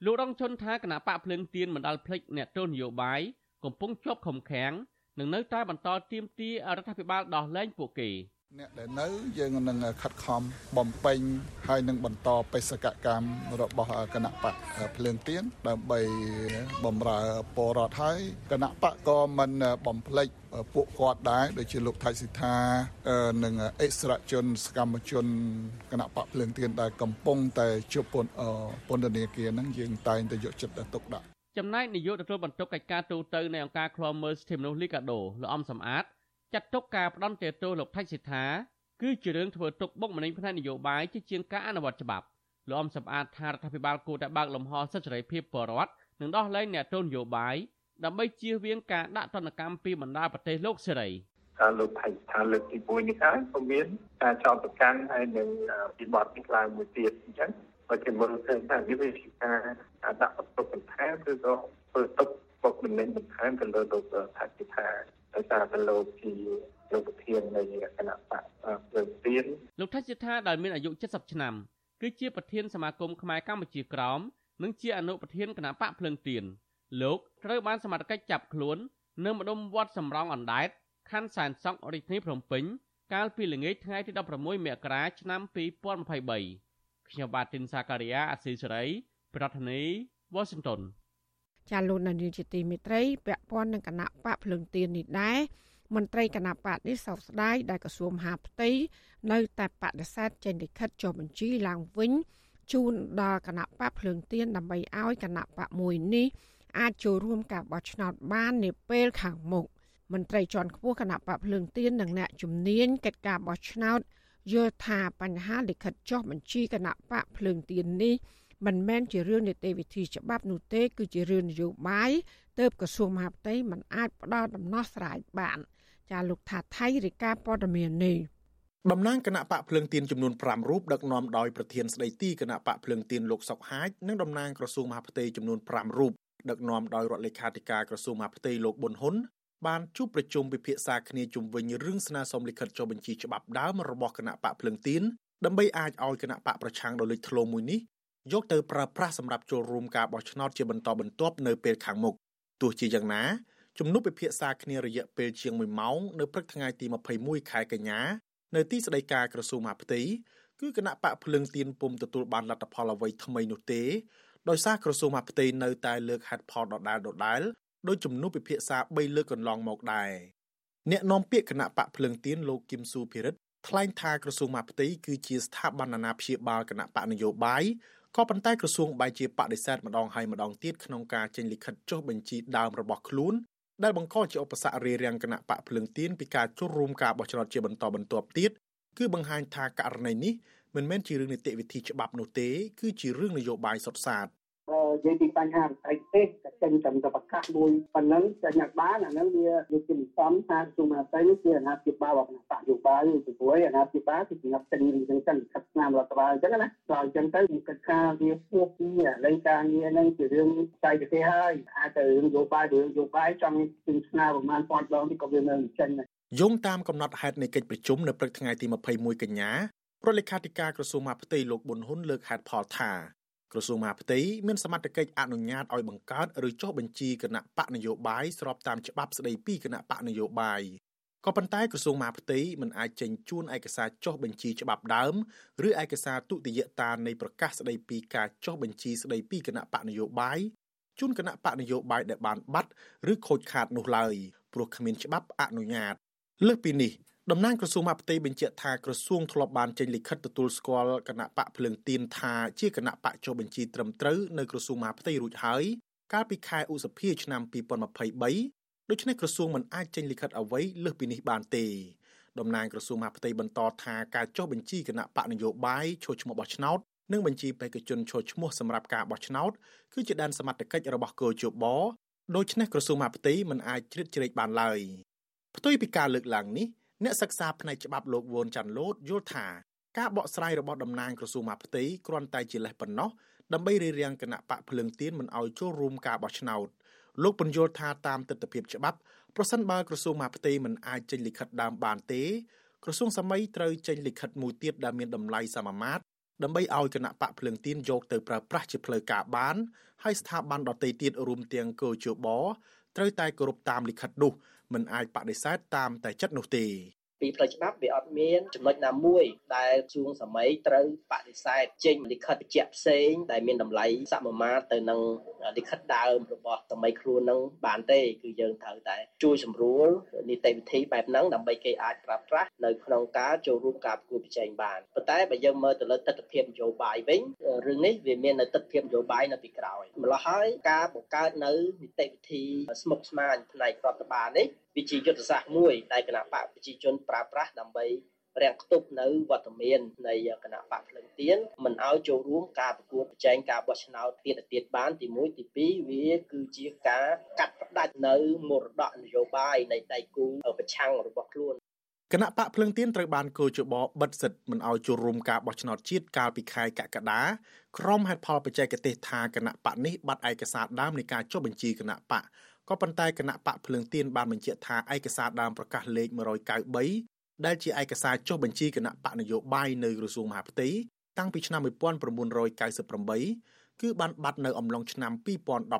លោករងឈុនថាគណៈបកភ្លើងទៀនមិនដាល់ភ្លេចអ្នកទោសនយោបាយកំពុងជាប់ខំខាំងនិងនៅតែបន្តទាមទាររដ្ឋាភិបាលដោះលែងពួកគេ។ អ្នកដែលនៅយើងនឹងខិតខំបំពេញហើយនឹងបន្តបេសកកម្មរបស់គណៈបកភ្លើងទៀនដើម្បីបំរើពលរដ្ឋហើយគណៈបកក៏មិនបំភ្លេចពួកគាត់ដែរដូចជាលោកថៃសិដ្ឋានិងអិសរាជជនសកម្មជនគណៈបកភ្លើងទៀនដែលកំពុងតែជួបពន្ធនាគារហ្នឹងយើងតែងតែយកចិត្តទុកដាក់ចំណែកនាយកទទួលបន្ទុកកិច្ចការទូតទៅនៃអង្គការឃ្លាំមើលសិទ្ធិមនុស្សលីកាដូលោកអំសំអាត ចាត់ទុកការផ្ដន់ទោសលោកថៃសិដ្ឋាគឺជារឿងធ្វើទុកបុកម្នេញផ្នែកនយោបាយជាជាងការអនុវត្តច្បាប់លោកអំសំអាតថារដ្ឋាភិបាលគួរតែបើកលំហសិទ្ធិសេរីភាពបរិវត្តនិងដោះលែងអ្នកទោសនយោបាយដើម្បីជៀសវាងការដាក់ទណ្ឌកម្មពីបណ្ដាប្រទេសលោកសេរីការលោកថៃថាលើកទី1នេះហើយក៏មានការចោទប្រកាន់ហើយនឹងពីបទនេះឡើងមួយទៀតអញ្ចឹងបើជាមើលឃើញថាវាជាការដាក់បន្ទុកបន្ថែមឬក៏ធ្វើទុកបុកម្នេញបន្ថែមទៅលើលោកថៃថា ដោយសារតែលោកជាលោកប្រធាននៃគណៈបកភ្លើងទៀនលោកថៃសិដ្ឋាដែលមានអាយុ70ឆ្នាំគឺជាប្រធានសមាគមខ្មែរកម្ពុជាក្រោមនិងជាអនុប្រធានគណៈបកភ្លើងទៀនលោកត្រូវបានសមត្ថកិច្ចចាប់ខ្លួននៅម្ដុំវត្តសំរងអណ្ដែតខណ្ឌសែនសុករាជធានីភ្នំពេញកាលពីល្ងាចថ្ងៃទី16មករាឆ្នាំ2023ខ្ញុំបាទទីនសាការីយ៉ាអស៊ីសេរី ប្រធានាធិបតី Washington ចាលោកនានីជាទីមេត្រីពាក់ព័ន្ធនឹងគណៈបកភ្លឹងទៀននេះដែរមន្ត្រីគណៈបកនេះសោកស្ដាយដែលក្រសួងមហាផ្ទៃនៅតែបដិសេធចេញលិខិតចុះបញ្ជីឡើងវិញជូនដល់គណៈបកភ្លើងទៀនដើម្បីឲ្យគណៈបកមួយនេះអាចចូលរួមការបោះឆ្នោតបាននាពេលខាងមុខមន្ត្រីជាន់ខ្ពស់គណៈបកភ្លើងទៀននិងអ្នកជំនាញកិច្ចការបោះឆ្នោតយល់ថាបញ្ហាលិខិតចុះបញ្ជីគណៈបកភ្លើងទៀននេះ មិនមែនជារឿងនីតិវិធីច្បាប់នោះទេ គឺជារឿងនយោបាយទៅក្រសួងមហាផ្ទៃមិនអាចផ្ដល់ដំណោះស្រាយបានចាលោកថាថៃរាយការណ៍ព័ត៌មាននេះតំណាងគណៈបកភ្លើងទៀនចំនួន5រូបដឹកនាំដោយប្រធានស្ដីទីគណៈបកភ្លើងទៀនលោកសុកហាជនិងតំណាងក្រសួងមហាផ្ទៃចំនួន5រូបដឹកនាំដោយរដ្ឋលេខាធិការក្រសួងមហាផ្ទៃលោកប៊ុនហ៊ុនបានជួបប្រជុំពិភាក្សាគ្នាជុំវិញរឿងស្នើសុំលិខិតចុះបញ្ជីច្បាប់ដើមរបស់គណៈបកភ្លើងទៀនដើម្បីអាចឲ្យគណៈបកប្រឆាំងដ៏លេចធ្លោមួយនេះ យកទៅប្រើប្រាស់សម្រាប់ចូលរួមការបោះឆ្នោតជាបន្តបន្ទាប់នៅពេលខាងមុខទោះជាយ៉ាងណាជំនុំពិភាក្សាគ្នារយៈពេលជាង1ម៉ោងនៅព្រឹកថ្ងៃទី21ខែកញ្ញានៅទីស្តីការក្រសួងមហាផ្ទៃគឺគណៈបកភ្លឹងទៀនពុំទទួលបានលទ្ធផលអ្វីថ្មីនោះទេដោយសារក្រសួងមហាផ្ទៃនៅតែលើកហេតុផលដដែលដដែលដោយជំនុំពិភាក្សា3លើកកន្លងមកដែរអ្នកនាំពាក្យគណៈបកភ្លឹងទៀនលោកគឹមស៊ូភិរិទ្ធថ្លែងថាក្រសួងមហាផ្ទៃគឺជាស្ថាប័នអាណាព្យាបាលគណៈបកនយោបាយ ក៏ប៉ុន្តែក្រសួងបែរជាបដិសេធម្ដងហើយម្ដងទៀតក្នុងការចេញលិខិតចុះបញ្ជីដើមរបស់ខ្លួនដែលបង្កជាឧបសគ្គរារាំងគណៈបកភ្លឹងទៀនពីការចូលរួមការបោះឆ្នោតជាបន្តបន្ទាប់ទៀតគឺបង្ហាញថាករណីនេះមិនមែនជារឿងនីតិវិធីច្បាប់នោះទេ គឺជារឿងនយោបាយសុទ្ធសាធ និយាយពីបញ្ហាបច្ចេកទេសតែចេញតាមទៅប្រកាសមួយប៉ុណ្ណឹងចេញអត់បានអាហ្នឹងវាវាជាមិនសមថាជួមអាតៃនេះជាអាណាព្យាបាលរបស់គណៈបកយោបាយពីព្រោះអាណាព្យាបាលគឺសម្រាប់ទិញអញ្ចឹងចឹងខិតស្នាមរដ្ឋបាលអញ្ចឹងណាដល់អញ្ចឹងទៅវាគិតថាវាពោះពីលេងការងារហ្នឹងជារឿងបច្ចេកទេសហើយអាចទៅរឿងយោបាយរឿងយោបាយចង់ទិញស្នាប្រហែលពាន់ដងទីក៏វានៅចេញដែរយោងតាមកំណត់ហេតុនៃកិច្ចប្រជុំនៅព្រឹកថ្ងៃទី21កញ្ញារដ្ឋលេខាធិការក្រសួងមហាផ្ទៃលោកប៊ុនហ៊ុនលើកហេតុផលថា ក្រសួងមហាផ្ទៃមានសមត្ថកិច្ចអនុញ្ញាតឲ្យបង្កើតឬចុះបញ្ជីគណៈបកនយោបាយស្របតាមច្បាប់ស្តីពីគណៈបកនយោបាយក៏ប៉ុន្តែក្រសួងមហាផ្ទៃមិនអាចចេញជូនឯកសារចុះបញ្ជីច្បាប់ដើមឬឯកសារទុតិយតានៃប្រកាសស្តីពីការចុះបញ្ជីស្តីពីគណៈបកនយោបាយជូនគណៈបកនយោបាយដែលបានបាត់ឬខូចខាតនោះឡើយព្រោះគ្មានច្បាប់អនុញ្ញាតលើសពីនេះ តំណាងក្រសួងមហាផ្ទៃបញ្ជាក់ថាក្រសួងធ្លាប់បានចេញលិខិតទទួលស្គាល់គណៈបកភ្លើងទៀនថាជាគណៈបកចុះបញ្ជីត្រឹមត្រូវនៅក្រសួងមហាផ្ទៃរួចហើយកាលពីខែឧសភាឆ្នាំ2023ដូច្នេះក្រសួងមិនអាចចេញលិខិតអ្វីលើសពីនេះបានទេតំណាងក្រសួងមហាផ្ទៃបន្តថាការចុះបញ្ជីគណៈបកនយោបាយឈរឈ្មោះបោះឆ្នោតនិងបញ្ជីបេក្ខជនឈរឈ្មោះសម្រាប់ការបោះឆ្នោតគឺជាដែនសមត្ថកិច្ចរបស់គោជបដូច្នេះក្រសួងមហាផ្ទៃមិនអាចជ្រៀតជ្រែកបានឡើយផ្ទុយពីការលើកឡើងនេះ អ្នកសិក្សាផ្នែកច្បាប់លោកវ៉ុនចាន់ឡូតយល់ថាការបកស្រាយរបស់តំណាងក្រសួងមហាផ្ទៃគ្រាន់តែជាលេសប៉ុណ្ណោះដើម្បីរារាំងគណៈបកភ្លើងទៀនមិនឲ្យចូលរួមការបោះឆ្នោតលោកបញ្យល់ថាតាមទស្សនវិជ្ជាច្បាប់ប្រសិនបើក្រសួងមហាផ្ទៃមិនអាចចេញលិខិតដើមបានទេក្រសួងសម័យត្រូវចេញលិខិតមួយទៀតដែលមានតម្លៃសមាមាត្រដើម្បីឲ្យគណៈបកភ្លើងទៀនយកទៅប្រើប្រាស់ជាផ្លូវការបានហើយស្ថាប័នដទៃទៀតរួមទាំងកោជបត្រូវតែគោរពតាមលិខិតនោះ មិនអាចបដិសេធតាមតែចិត្តនោះទេ ពីផ្លូវច្បាប់វាអត់មានចំណុចណាមួយដែលជួងសម័យត្រូវបដិសេធចេញលិខិតបញ្ជាក់ផ្សេងដែលមានតម្លៃសមមាត្រទៅនឹងលិខិតដើមរបស់សម័យខ្លួននឹងបានទេគឺយើងត្រូវតែជួយសម្រួលនីតិវិធីបែបហ្នឹងដើម្បីគេអាចប្រើប្រាស់នៅក្នុងការចូលរួមការប្រគួតប្រជែងបានប៉ុន្តែបើយើងមើលទៅលើទស្សនវិជ្ជានយោបាយវិញរឿងនេះវាមាននៅទស្សនវិជ្ជានយោបាយនៅពីក្រោយម្ល៉េះហើយការបង្កើតនៅនីតិវិធីស្មុគស្មាញផ្នែករដ្ឋបាលនេះវាជាយុទ្ធសាស្ត្រមួយដែលគណៈបកប្រជាជនប្រើប្រាស់ដើម្បីរាំងខ្ទប់នៅវត្តមាននៃគណៈបកភ្លឹងទៀនមិនឲ្យចូលរួមការប្រកួតប្រជែងការបោះឆ្នោតទៀតទៀតបានទី1ទី2វាគឺជាការកាត់ផ្ដាច់នៅមរតកនយោបាយនៃដៃគូប្រឆាំងរបស់ខ្លួនគណៈបកភ្លឹងទៀនត្រូវបានកោជបបិទសិទ្ធិមិនឲ្យចូលរួមការបោះឆ្នោតជាតិកាលពីខែកក្កដាក្រុមហេតុផលបច្ចេកទេសថាគណៈបកនេះបាត់ឯកសារដើមនៃការចុះបញ្ជីគណៈបក ក៏ប៉ុន្តែគណៈបកភ្លើងទៀនបានបញ្ជាក់ថាឯកសារដើមប្រកាសលេខ193ដែលជាឯកសារចុះបញ្ជីគណៈបកនយោបាយនៅក្រសួងមហាផ្ទៃតាំងពីឆ្នាំ1998គឺបានបាត់នៅអំឡុងឆ្នាំ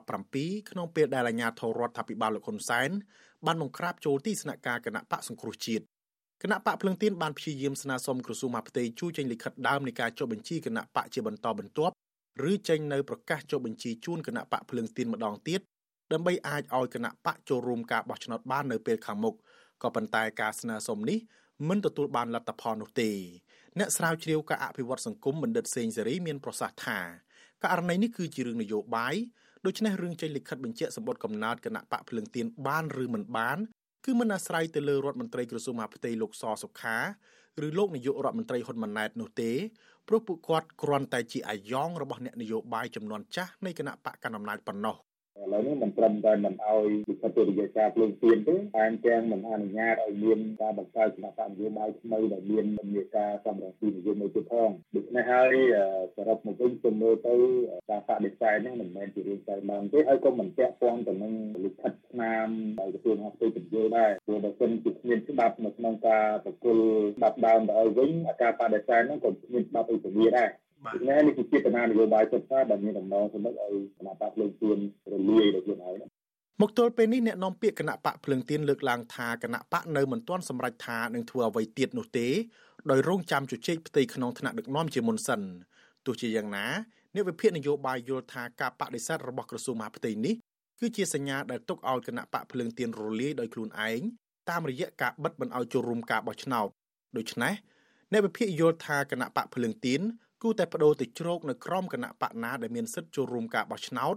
2017ក្នុងពេលដែលអាជ្ញាធររដ្ឋាភិបាលលោកហ៊ុនសែនបានបង្ក្រាបចូលទីស្នាក់ការគណៈបកសង្គ្រោះជាតិគណៈបកភ្លឹងទៀនបានព្យាយាមស្នើសុំក្រសួងមហាផ្ទៃជួយចេញលិខិតដើមនៃការចុះបញ្ជីគណៈបកជាបន្តបន្ទាប់ឬចេញនៅប្រកាសចុះបញ្ជីជូនគណៈបកភ្លឹងទៀនម្ដងទៀត ដើម្បីអាចឲ្យគណៈបកចូលរួមការបោះឆ្នោតបាននៅពេលខាងមុខក៏ប៉ុន្តែការស្នើសុំនេះមិនទទួលបានលទ្ធផលនោះទេអ្នកស្រាវជ្រាវការអភិវឌ្ឍសង្គមបណ្ឌិតសេងសេរីមានប្រសាសន៍ថាករណីនេះគឺជារឿងនយោបាយដូច្នេះរឿងចេញលិខិតបញ្ជាក់សម្បត្តិកំណត់គណៈបកភ្លើងទៀនបានឬមិនបានគឺមិនអាស្រ័យទៅលើរដ្ឋមន្ត្រីក្រសួងមហាផ្ទៃលោកសសុខាឬលោកនាយករដ្ឋមន្ត្រីហ៊ុនម៉ាណែតនោះទេព្រោះពួកគាត់គ្រាន់តែជាអាយ៉ងរបស់អ្នកនយោបាយចំនួនចាស់នៃគណៈបកកណ្ដាលអំណាចប៉ុណ្ណោះ ឥឡូវនេះមិនត្រឹមតែមិនអោយវិបត្តិរយៈការភ្លើងទៀនទេតែទាំងមិនអនុញ្ញាតឲ្យមានការបង្កើតគណៈបកនយោបាយថ្មីដែលមានមេការសម្រាប់ពីនយោបាយទៀតផងដូច្នេះហើយសរុបមកវិញទៅមើលទៅការបដិសេធនេះមិនមែនជារឿងតែឡើងទេហើយក៏មិនពាក់ព័ន្ធទៅនឹងលិខិតស្នាមដែលក្រសួងអភិវឌ្ឍពន្យល់ដែរព្រោះបើសិនជាគ្មានច្បាប់នៅក្នុងការប្រគល់ច្បាប់ដើមទៅឲ្យវិញការបដិសេធហ្នឹងក៏គ្មានច្បាប់អីពន្យាដែរ ដូច្នេះនេះជាចេតនានយោបាយសុទ្ធសាធដែលមានដំណងសម្រាប់ឲ្យគណៈបកភ្លើងទៀនរលាយដោយខ្លួនឯងមកទល់ពេលនេះអ្នកនាំពាក្យគណៈបកភ្លើងទៀនលើកឡើងថាគណៈបកនៅមិនទាន់សម្រេចថានឹងធ្វើអ្វីទៀតនោះទេដោយរងចាំជជែកផ្ទៃក្នុងថ្នាក់ដឹកនាំជាមុនសិនទោះជាយ៉ាងណាអ្នកវិភាគនយោបាយយល់ថាការបដិសេធរបស់ក្រសួងមហាផ្ទៃនេះគឺជាសញ្ញាដែលទុកឲ្យគណៈបកភ្លើងទៀនរលាយដោយខ្លួនឯងតាមរយៈការបិទមិនឲ្យចូលរួមការបោះឆ្នោតដូច្នេះអ្នកវិភាគយល់ថាគណៈបកភ្លើងទៀន គួរតែបដូរទៅជ្រោកនៅក្រមគណៈបកណាដែលមានសិទ្ធិចូលរួមការបោះឆ្នោត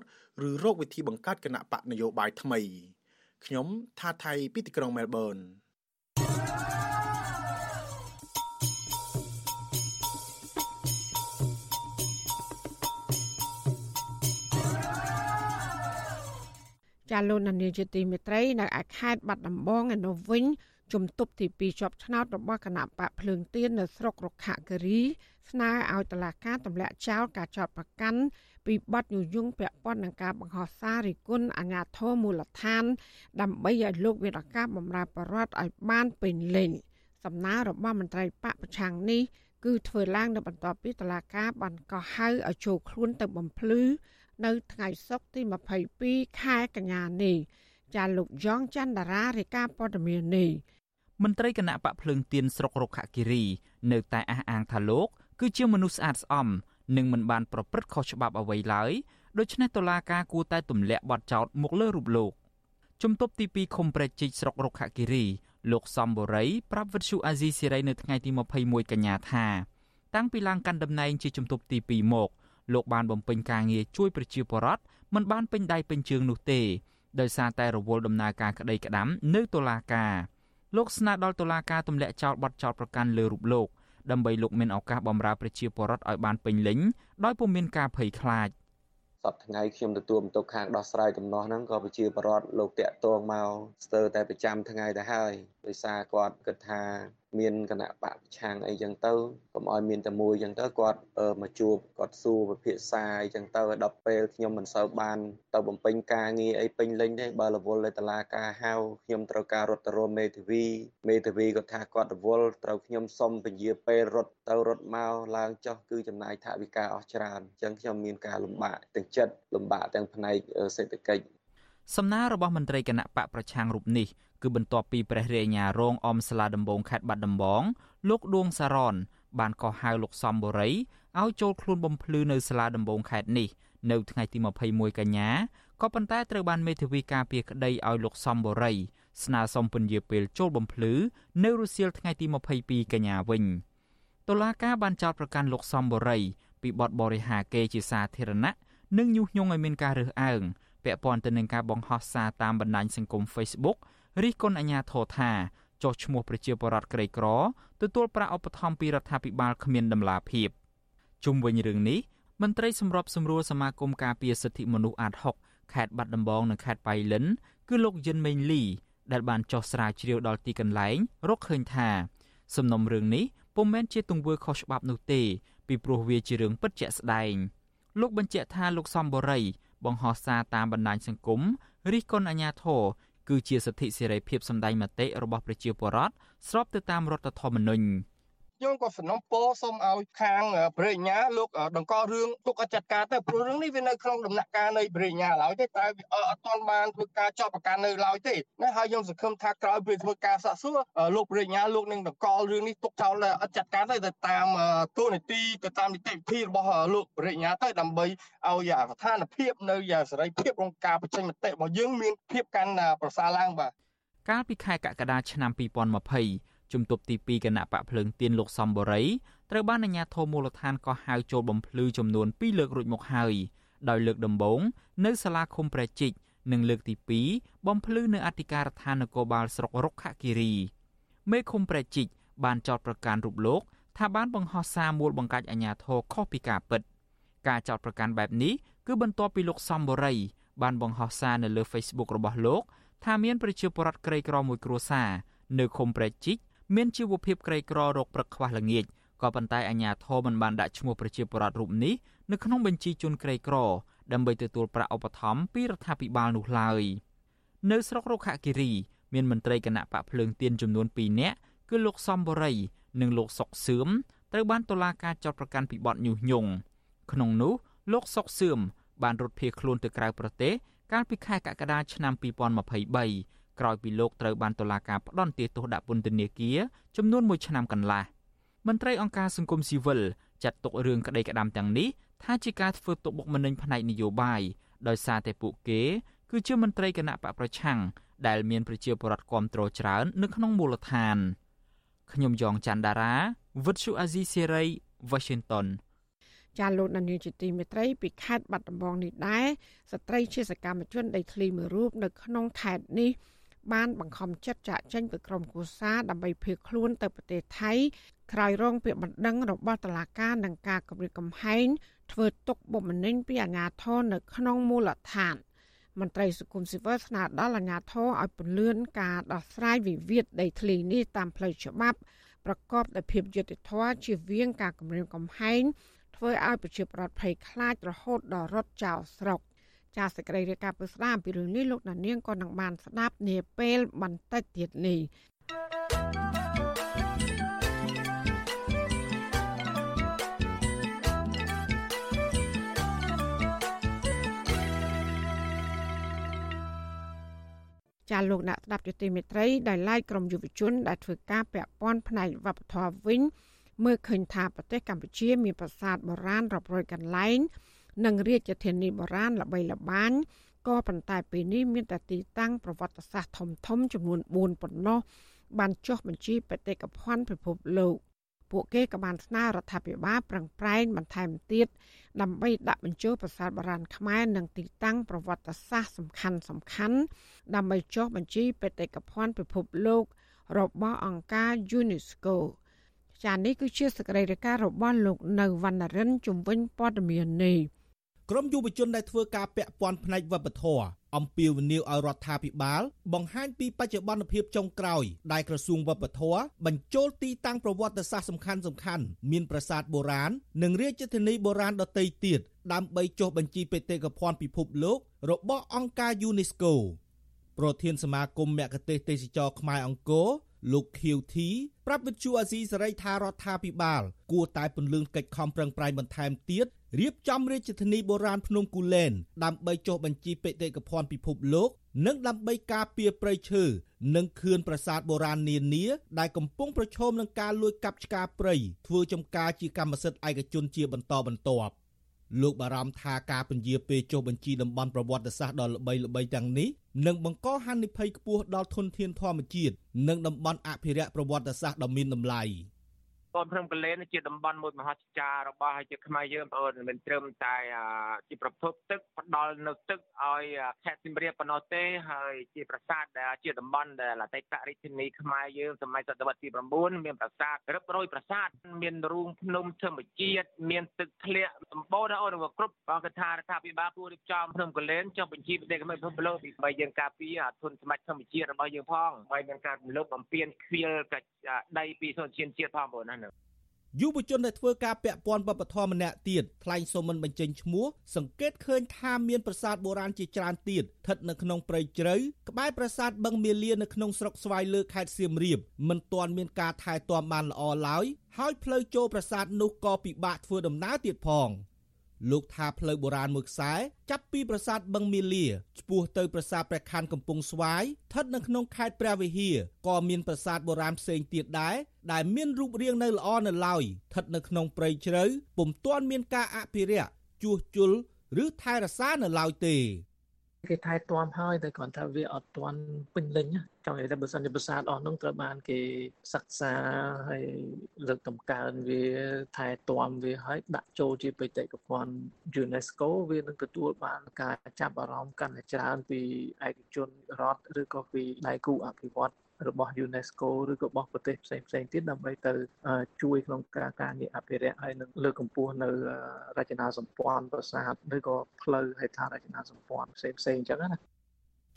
ឬរកវិធីបង្កើតគណៈបកនយោបាយថ្មីខ្ញុំថាថៃពីទីក្រុងមែលប៊នចាលោកនានីជាទីមេត្រីនៅឯខេត្តបាត់ដំបងឯនោះវិញជំទប់ទី2ជាប់ឆ្នោតរបស់គណៈបកភ្លើងទៀននៅស្រុករុក្ខគិរី ស្នើឲ្យតុលាការទម្លាក់ចោលការចោទប្រកាន់ពីបទញុះញង់ពាក់ព័ន្ធនឹងការបង្ហោះសាររិគុណអាញាធរមូលដ្ឋាន ដើម្បីឲ្យលោកវិរកាបម្រើបរដ្ឋឲ្យបានពេញលេញសំណើរបស់មន្ត្រីបកប្រឆាំងនេះគឺធ្វើឡើងនៅបន្ទាប់ពីតុលាការបានកោះហៅឲ្យចូលខ្លួនទៅបំភ្លឺនៅថ្ងៃសុក្រទី22ខែកញ្ញានេះចាលោកយ៉ងច័ន្ទតារារាយការណ៍ព័ត៌មាននេះមន្ត្រីគណៈបកភ្លើងទៀនស្រុករុក្ខគិរី នៅតែអះអាងថាលោក គឺជាមនុស្សស្អាតស្អំនិងមិនបានប្រព្រឹត្តខុសច្បាប់អ្វីឡើយដូច្នេះតុលាការគួរតែទម្លាក់បទចោទមកលើរូបលោកជំទប់ទី2ឃុំព្រែកជីកស្រុករុក្ខគិរីលោកសំបូរីប្រាប់វិទ្យុអាស៊ីសេរីនៅថ្ងៃទី21កញ្ញាថាតាំងពីឡើងកាន់តំណែងជាជំទប់ទី2មកលោកបានបំពេញការងារជួយប្រជាពលរដ្ឋមិនបានពេញដៃពេញជើងនោះទេដោយសារតែរវល់ដំណើរការក្តីក្តាំនៅតុលាការលោកស្នើដល់តុលាការទម្លាក់ចោលបទចោទប្រកាន់លើរូបលោក ដើម្បីលោកមានឱកាសបម្រើប្រជាពលរដ្ឋឲ្យបានពេញលេញដោយពុំមានការភ័យខ្លាច។សប្តាហ៍ថ្ងៃខ្ញុំទទួលបន្ទុកខាងដោះស្រាយដំណោះហ្នឹងក៏ប្រជាពលរដ្ឋលោកតាក់ទងមកស្ទើរតែប្រចាំថ្ងៃទៅហើយ ដោយសារគាត់គិតថាមានគណៈបកប្រឆាំងអីចឹងទៅកុំឲ្យមានតែមួយចឹងទៅគាត់មកជួបគាត់សួរពិភាក្សាអីចឹងទៅដល់ពេលខ្ញុំមិនសូវបានទៅបំពេញការងារអីពេញលេញទេបើរវល់ទៅតឡាការហៅខ្ញុំត្រូវការរត់ទៅរមមេធាវីមេធាវីគាត់ថាគាត់រវល់ត្រូវខ្ញុំសុំពញាពេលរត់ទៅរត់មកឡើងចុះគឺចំណាយថវិកាអស់ច្រើនអញ្ចឹងខ្ញុំមានការលំបាកទាំងចិត្តលំបាកទាំងផ្នែកសេដ្ឋកិច្ច សំណើរបស់មន្ត្រីគណៈបកប្រឆាំងរូបនេះគឺបន្ទាប់ពីព្រះរាជអាជ្ញារងអមសាលាដំបងខេត្តបាត់ដំបង លោកដួងសារ៉នបានកោះហៅលោកសំបុរីឲ្យចូលខ្លួនបំភ្លឺនៅសាលាដំបងខេត្តនេះនៅថ្ងៃទី21កញ្ញាក៏ប៉ុន្តែត្រូវបានមេធាវីការពារក្តីឲ្យលោកសំបុរីស្នើសុំពន្យាពេលចូលបំភ្លឺនៅរសៀលថ្ងៃទី22កញ្ញាវិញតុលាការបានចោទប្រកាន់លោកសំបុរីពីបទបរិហាកេរជាសាធារណៈនិងញុះញង់ឲ្យមានការរើសអើង ពាក់ព័ន្ធទៅនឹងការបង្ហោះសារតាមបណ្ដាញសង្គម Facebook រិះគន់អាជ្ញាធរថាចុះឈ្មោះប្រជាពលរដ្ឋក្រីក្រទទួលប្រាក់ឧបត្ថម្ភពីរដ្ឋាភិបាលគ្មានដំណាភាពជុំវិញរឿងនេះមន្ត្រីសម្របសម្រួលសមាគមការពារសិទ្ធិមនុស្សអាត6ខេត្តបាត់ដំបងនិងខេត្តបៃលិនគឺលោកយិនមេងលីដែលបានចុះស្រាវជ្រាវដល់ទីកន្លែងរកឃើញថា សំណុំរឿងនេះពុំមែនជាទង្វើខុសច្បាប់នោះទេពីព្រោះវាជារឿងពិតជាក់ស្ដែងលោកបញ្ជាក់ថាលោកសំបូរី បង្ហោះសារតាមបណ្ដាញសង្គមរិះគន់អាញាធរគឺជាសិទ្ធិសេរីភាពសម្ដែងមតិរបស់ប្រជាពលរដ្ឋស្របទៅតាមរដ្ឋធម្មនុញ្ញ ខ្ញុំក៏សំណូមពរសូមឲ្យខាងព្រះអញ្ញាលោកដង្កល់រឿងទុកអចាត់ការទៅព្រោះរឿងនេះវានៅក្នុងដំណាក់កាលនៃព្រះអញ្ញាឡើយទេតែវាអត់ទាន់បានធ្វើការចោទប្រកាន់នៅឡើយទេណាហើយខ្ញុំសង្ឃឹមថាក្រោយពេលធ្វើការសាកសួរលោកព្រះអញ្ញាលោកនឹងដង្កល់រឿងនេះទុកចោលអចាត់ការទៅទៅតាមទូនីតិទៅតាមនីតិវិធីរបស់លោកព្រះអញ្ញាទៅដើម្បីឲ្យស្ថានភាពនៅសេរីភាពក្នុងការបញ្ចេញមតិរបស់យើងមានភាពកាន់ប្រសើរឡើងបាទកាលពីខែកក្កដាឆ្នាំ2020 ជំទប់ទី2គណៈបកភ្លើងទៀនលោកសំបូរីត្រូវបានអាជ្ញាធរមូលដ្ឋានកោះហៅចូលបំភ្លឺចំនួន2លើករួចមកហើយដោយលើកដំបូងនៅសាលាឃុំព្រះជីកនិងលើកទី2បំភ្លឺនៅអធិការដ្ឋាននគរបាលស្រុករុក្ខគិរីមេឃុំព្រះជីកបានចោទប្រកាន់រូបលោកថាបានបង្ហោះសារមួលបង្កាច់អាជ្ញាធរខុសពីការពិតការចោទប្រកាន់បែបនេះគឺបន្ទាប់ពីលោកសំបូរីបានបង្ហោះសារនៅលើ Facebook របស់លោកថាមានប្រជាពលរដ្ឋក្រីក្រមួយគ្រួសារនៅឃុំព្រះជីក មានជីវភាពក្រីក្ររកព្រឹកខ្វះល្ងាចក៏ប៉ុន្តែអាជ្ញាធរមិនបានដាក់ឈ្មោះប្រជាពលរដ្ឋរូបនេះនៅក្នុងបញ្ជីជនក្រីក្រ ដើម្បីទទួលប្រាក់ឧបត្ថម្ភពីរដ្ឋាភិបាលនោះឡើយនៅស្រុករុក្ខគិរីមានមន្ត្រីគណៈបកភ្លើងទៀនចំនួន2នាក់គឺលោកសំបរីនិងលោកសុកសឿមត្រូវបានតុលាការចោទប្រកាន់ពីបទញុះញង់ក្នុងនោះលោកសុកសឿមបានរត់ភៀសខ្លួនទៅក្រៅប្រទេសកាលពីខែកក្កដាឆ្នាំ2023 ក្រោយពីលោកត្រូវបានតុលាការផ្ដន្ទាទោសដាក់ពន្ធនាគារចំនួន1ឆ្នាំកន្លះមន្ត្រីអង្គការសង្គមស៊ីវិលចាត់ទុករឿងក្តីក្តាំទាំងនេះថាជាការធ្វើទុកបុកម្នេញផ្នែកនយោបាយដោយសារតែពួកគេ គឺជាមន្ត្រីគណៈបកប្រឆាំងដែលមានប្រជាពលរដ្ឋគ្រប់គ្រងច្រើន នៅក្នុងមូលដ្ឋានខ្ញុំយ៉ងច័ន្ទដារាវិទ្យុអាស៊ីសេរី Washington ចាលោកនានីជាទីមេត្រីពីខេត្តបាត់ដំបងនេះដែរស្ត្រីជាសកម្មជនដីធ្លីមួយរូបនៅក្នុងខេត្តនេះ បានបង្ខំចិត្តចាក់ចេញពីក្រមគូសាដើម្បីភៀសខ្លួនទៅប្រទេសថៃក្រោយរងពាក្យបណ្ដឹងរបស់តុលាការនឹងការគម្រាមកំហែងធ្វើទុកបុកម្នេញពីអាជ្ញាធរនៅក្នុងមូលដ្ឋានមន្ត្រីសង្គមស៊ីវិលស្នើដល់អាជ្ញាធរឲ្យពន្លឿនការដោះស្រាយវិវាទដីធ្លីនេះតាមផ្លូវច្បាប់ប្រកបដោយភាពយុត្តិធម៌ជៀសវាងការគម្រាមកំហែងធ្វើឲ្យប្រជាប្រដ្ឋភ័យខ្លាចរហូតដល់រត់ចោលស្រុក ចាសសេចក្តីរាយការណ៍ពីស្ដាមពីរឿងនេះលោកដានៀងក៏នឹងបានស្ដាប់នាពេលបន្តិចទៀតនេះចាលោកអ្នកស្ដាប់យុតិមេត្រីដែលឡាយក្រុមយុវជនដែលធ្វើការពាក់ព័ន្ធផ្នែកវប្បធម៌វិញមើលឃើញថាប្រទេសកម្ពុជាមានប្រាសាទបុរាណរាប់រយកន្លែង និងរាជធានីបុរាណល្បីល្បាញក៏ប៉ុន្តែពេលនេះមានតែទីតាំងប្រវត្តិសាស្ត្រធំធំចំនួន4ប៉ុណ្ណោះបានចុះបញ្ជីបេតិកភណ្ឌពិភពលោកពួកគេក៏បានស្នើរដ្ឋាភិបាលប្រឹងប្រែងបន្ថែមទៀតដើម្បីដាក់បញ្ចូលប្រាសាទបុរាណខ្មែរនិងទីតាំងប្រវត្តិសាស្ត្រសំខាន់សំខាន់ដើម្បីចុះបញ្ជីបេតិកភណ្ឌពិភពលោករបស់អង្គការ UNESCO ចានេះគឺជាសកម្មភាពរបស់លោកនៅវណ្ណរិនជំវិញព័ត៌មាននេះ ក្រមយុវជនដែលធ្វើការពាក់ព័ន្ធផ្នែកវប្បធម៌អំពាវនាវឲ្យរដ្ឋាភិបាល បង្ហាញពីបច្ចុប្បន្នភាពចុងក្រោយដែលក្រសួងវប្បធម៌បញ្ចូលទីតាំងប្រវត្តិសាស្ត្រសំខាន់សំខាន់មានប្រាសាទបុរាណនិងរាជធានីបុរាណដទៃទៀតដើម្បីចុះបញ្ជីបេតិកភណ្ឌពិភពលោករបស់អង្គការ UNESCO ប្រធានសមាគមមគ្គុទ្ទេសក៍ទេសចរខ្មែរអង្គរ លោកខៀវធីប្រាប់វិទ្យុអាស៊ីសេរីថារដ្ឋាភិបាល គួរតែពន្លឿនកិច្ចខំប្រឹងប្រែងបន្ថែមទៀតរៀបចំរាជធានីបុរាណភ្នំគូលែនដើម្បីចុះបញ្ជីបេតិកភណ្ឌពិភពលោក និងដើម្បីការពារព្រៃឈើនិងខឿនប្រាសាទបុរាណនានាដែលកំពុងប្រឈមនឹងការលួចកាប់ឆ្ការព្រៃធ្វើចំការជាកម្មសិទ្ធិឯកជនជាបន្តបន្ទាប់ លោកបារម្ភថាការពន្យាពេលចុះបញ្ជីតំបន់ប្រវត្តិសាស្ត្រដ៏ល្បីល្បីទាំងនេះនឹងបង្កហានិភ័យខ្ពស់ដល់ធនធានធម្មជាតិនិងតំបន់អភិរក្សប្រវត្តិសាស្ត្រដ៏មានតម្លៃ។ កូនភ្នំកលែនជាតំបន់មួយមហិច្ឆតារបស់ហើយជាខ្មែរយើងបងប្អូនមិនត្រឹមតែជាប្រភពទឹកផ្ដល់នៅទឹកឲ្យខេត្តសៀមរាបប៉ុណ្ណោះទេហើយជាប្រាសាទដែលជាតំបន់ដែលអតីតរាជធានីខ្មែរយើងសម័យសតវត្សទី9មានប្រាសាទរឹបរយប្រាសាទមានរូងភ្នំធម្មជាតិមានទឹកធ្លាក់សម្បូរដល់អូនគ្រប់បងកថារដ្ឋាភិបាលគួររៀបចំភ្នំកលែនចុះបញ្ជីប្រទេសកម្ពុជាពិភពលោកពីយើងការពារធនសម្បត្តិធម្មជាតិរបស់យើងផងហើយមានការលើកបំពេញខ្វៀលដីពីធនធានជាតិផងបងណា យុវជនដែលធ្វើការពាក់ព័ន្ធវប្បធម៌ម្នាក់ទៀតថ្លែងសូមមិនបញ្ចេញឈ្មោះសង្កេតឃើញថាមានប្រាសាទបុរាណជាច្រើនទៀតស្ថិតនៅក្នុងព្រៃជ្រៅក្បែរប្រាសាទបឹងមាលានៅក្នុងស្រុកស្វាយលើខេត្តសៀមរាបមិនទាន់មានការថែទាំបានល្អឡើយហើយផ្លូវចូលប្រាសាទនោះក៏ពិបាកធ្វើដំណើរទៀតផង។លោកថាផ្លូវបុរាណមួយខ្សែចាប់ពីប្រាសាទបឹងមាលាឆ្ពោះទៅប្រាសាទព្រះខ័នកំពង់ស្វាយស្ថិតនៅក្នុងខេត្តព្រះវិហារក៏មានប្រាសាទបុរាណផ្សេងទៀតដែរ ដែលមានរូបរាងនៅល្អនៅឡើយស្ថិតនៅក្នុងព្រៃជ្រៅពុំទាន់មានការអភិរក្សជួសជុលឬថែរក្សានៅឡើយទេគេថែទាំហើយតែគ្រាន់តែវាអត់ទាន់ពេញលេញចង់និយាយថាបើសិនជាប្រាសាទអស់នោះត្រូវបានគេសិក្សាហើយលើកតម្កើងវាថែទាំវាហើយដាក់ចូលជាបេតិកភណ្ឌ UNESCO វានឹងទទួលបានការចាប់អារម្មណ៍កាន់តែច្រើនពីឯកជនរដ្ឋឬក៏ពីដៃគូអភិវឌ្ឍ របស់ UNESCO ឬក៏របស់ប្រទេសផ្សេងផ្សេងទៀតដើម្បីទៅជួយក្នុងការការងារអភិរក្សហើយនឹងលើកកម្ពស់នៅរចនាសម្ព័ន្ធប្រាសាទឬក៏ផ្លូវហេដ្ឋារចនាសម្ព័ន្ធផ្សេងផ្សេងអញ្ចឹងណា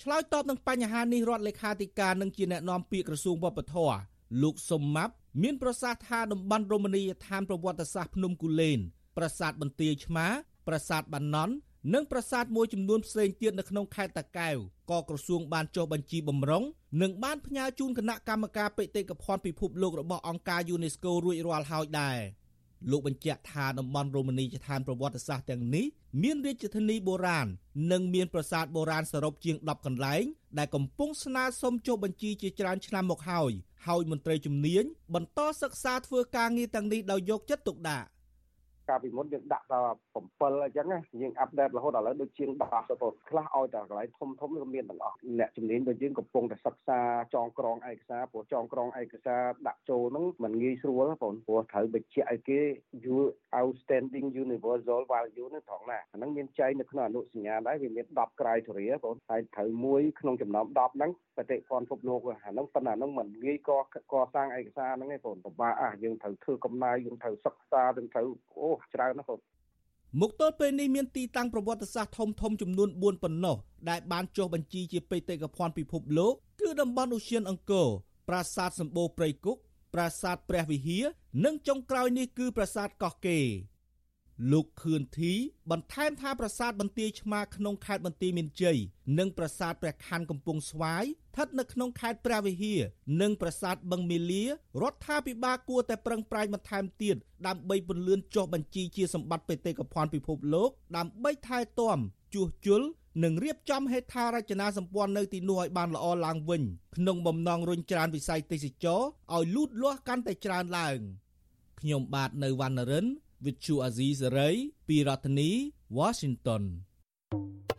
ឆ្លើយតបនឹងបញ្ហានេះរដ្ឋលេខាធិការនិងជាអ្នកណែនាំពាក្យក្រសួងវប្បធម៌លោកសុំម៉ាប់មានប្រសាសន៍ថាតំបន់រមណីយដ្ឋានប្រវត្តិសាស្ត្រភ្នំគូលែនប្រាសាទបន្ទាយឆ្មាប្រាសាទបាណន់និងប្រាសាទមួយចំនួនផ្សេងទៀតនៅក្នុងខេត្តតាកែវក៏ក្រសួងបានចុះបញ្ជីបំរុង និងបានផ្ញើជូនគណៈកម្មការបេតិកភណ្ឌពិភពលោករបស់អង្គការ UNESCO រួចរាល់ហើយដែរលោកបញ្ជាក់ថាតំបន់រមណីយដ្ឋានប្រវត្តិសាស្ត្រទាំងនេះមានរាជធានីបុរាណនិងមានប្រាសាទបុរាណសរុបជាង10កន្លែងដែលកំពុងស្នើសុំចុះបញ្ជីជាច្រើនឆ្នាំមកហើយហើយមន្ត្រីជំនាញបន្តសិក្សាធ្វើការងារទាំងនេះដោយយកចិត្តទុកដាក់ កាលពីមុនយើងដាក់ដល់7អញ្ចឹងយើងអាប់ដេតរហូតដល់ឥឡូវដូចជាង10ទៅបងខ្លះឲ្យតែកន្លែងធំធំក៏មានទាំងអស់អ្នកជំនាញដូចយើងកំពុងតែសិក្សាចងក្រងឯកសារព្រោះចងក្រងឯកសារដាក់ចូលហ្នឹងมันងាយស្រួលបងព្រោះត្រូវបញ្ជាក់ឲ្យគេ outstanding universal value ហ្នឹងត្រង់ណាអាហ្នឹងមានចែងនៅក្នុងអនុសញ្ញាដែរវាមាន10 criteria បងហើយត្រូវមួយក្នុងចំណោម10ហ្នឹងបតិភណ្ឌពិភពលោកអាហ្នឹងប៉ុន្តែហ្នឹងมันងាយកកសាងឯកសារហ្នឹងឯងបងពិបាកអាយើងត្រូវធ្វើកំណែយើងត្រូវសិក្សាយើងត្រូវអូ ច្រើនណាស់បងមកទល់ពេលនេះមានទីតាំងប្រវត្តិសាស្ត្រធំធំចំនួន4ប៉ុណ្ណោះដែលបានចុះបញ្ជីជាបេតិកភណ្ឌពិភពលោកគឺតំបន់ឧទ្យានអង្គរប្រាសាទសម្បូរព្រៃគុកប្រាសាទព្រះវិហារនិងចុងក្រោយនេះគឺប្រាសាទកោះកេរលោកខឿនធីបន្ថែមថាប្រាសាទបន្ទាយឆ្មាក្នុងខេត្តបន្ទាយមានជ័យនិងប្រាសាទព្រះខ័នកំពង់ស្វាយស្ថិតនៅក្នុងខេត្តព្រះវិហារនិងប្រាសាទបឹងមាលារដ្ឋាភិបាលគួរតែប្រឹងប្រែងបន្ថែមទៀតដើម្បីពន្លឿនចុះបញ្ជីជាសម្បត្តិបេតិកភណ្ឌពិភពលោកដើម្បីថែទាំជួសជុលនិងរៀបចំហេដ្ឋារចនាសម្ព័ន្ធនៅទីនោះឲ្យបានល្អឡើងវិញក្នុងបំណងរុញច្រានវិស័យទេសចរឲ្យលូតលាស់កាន់តែច្រើនឡើងខ្ញុំបាទនៅវណ្ណរិន with Chu Azizi Saray ពីរដ្ឋធានី Washington ា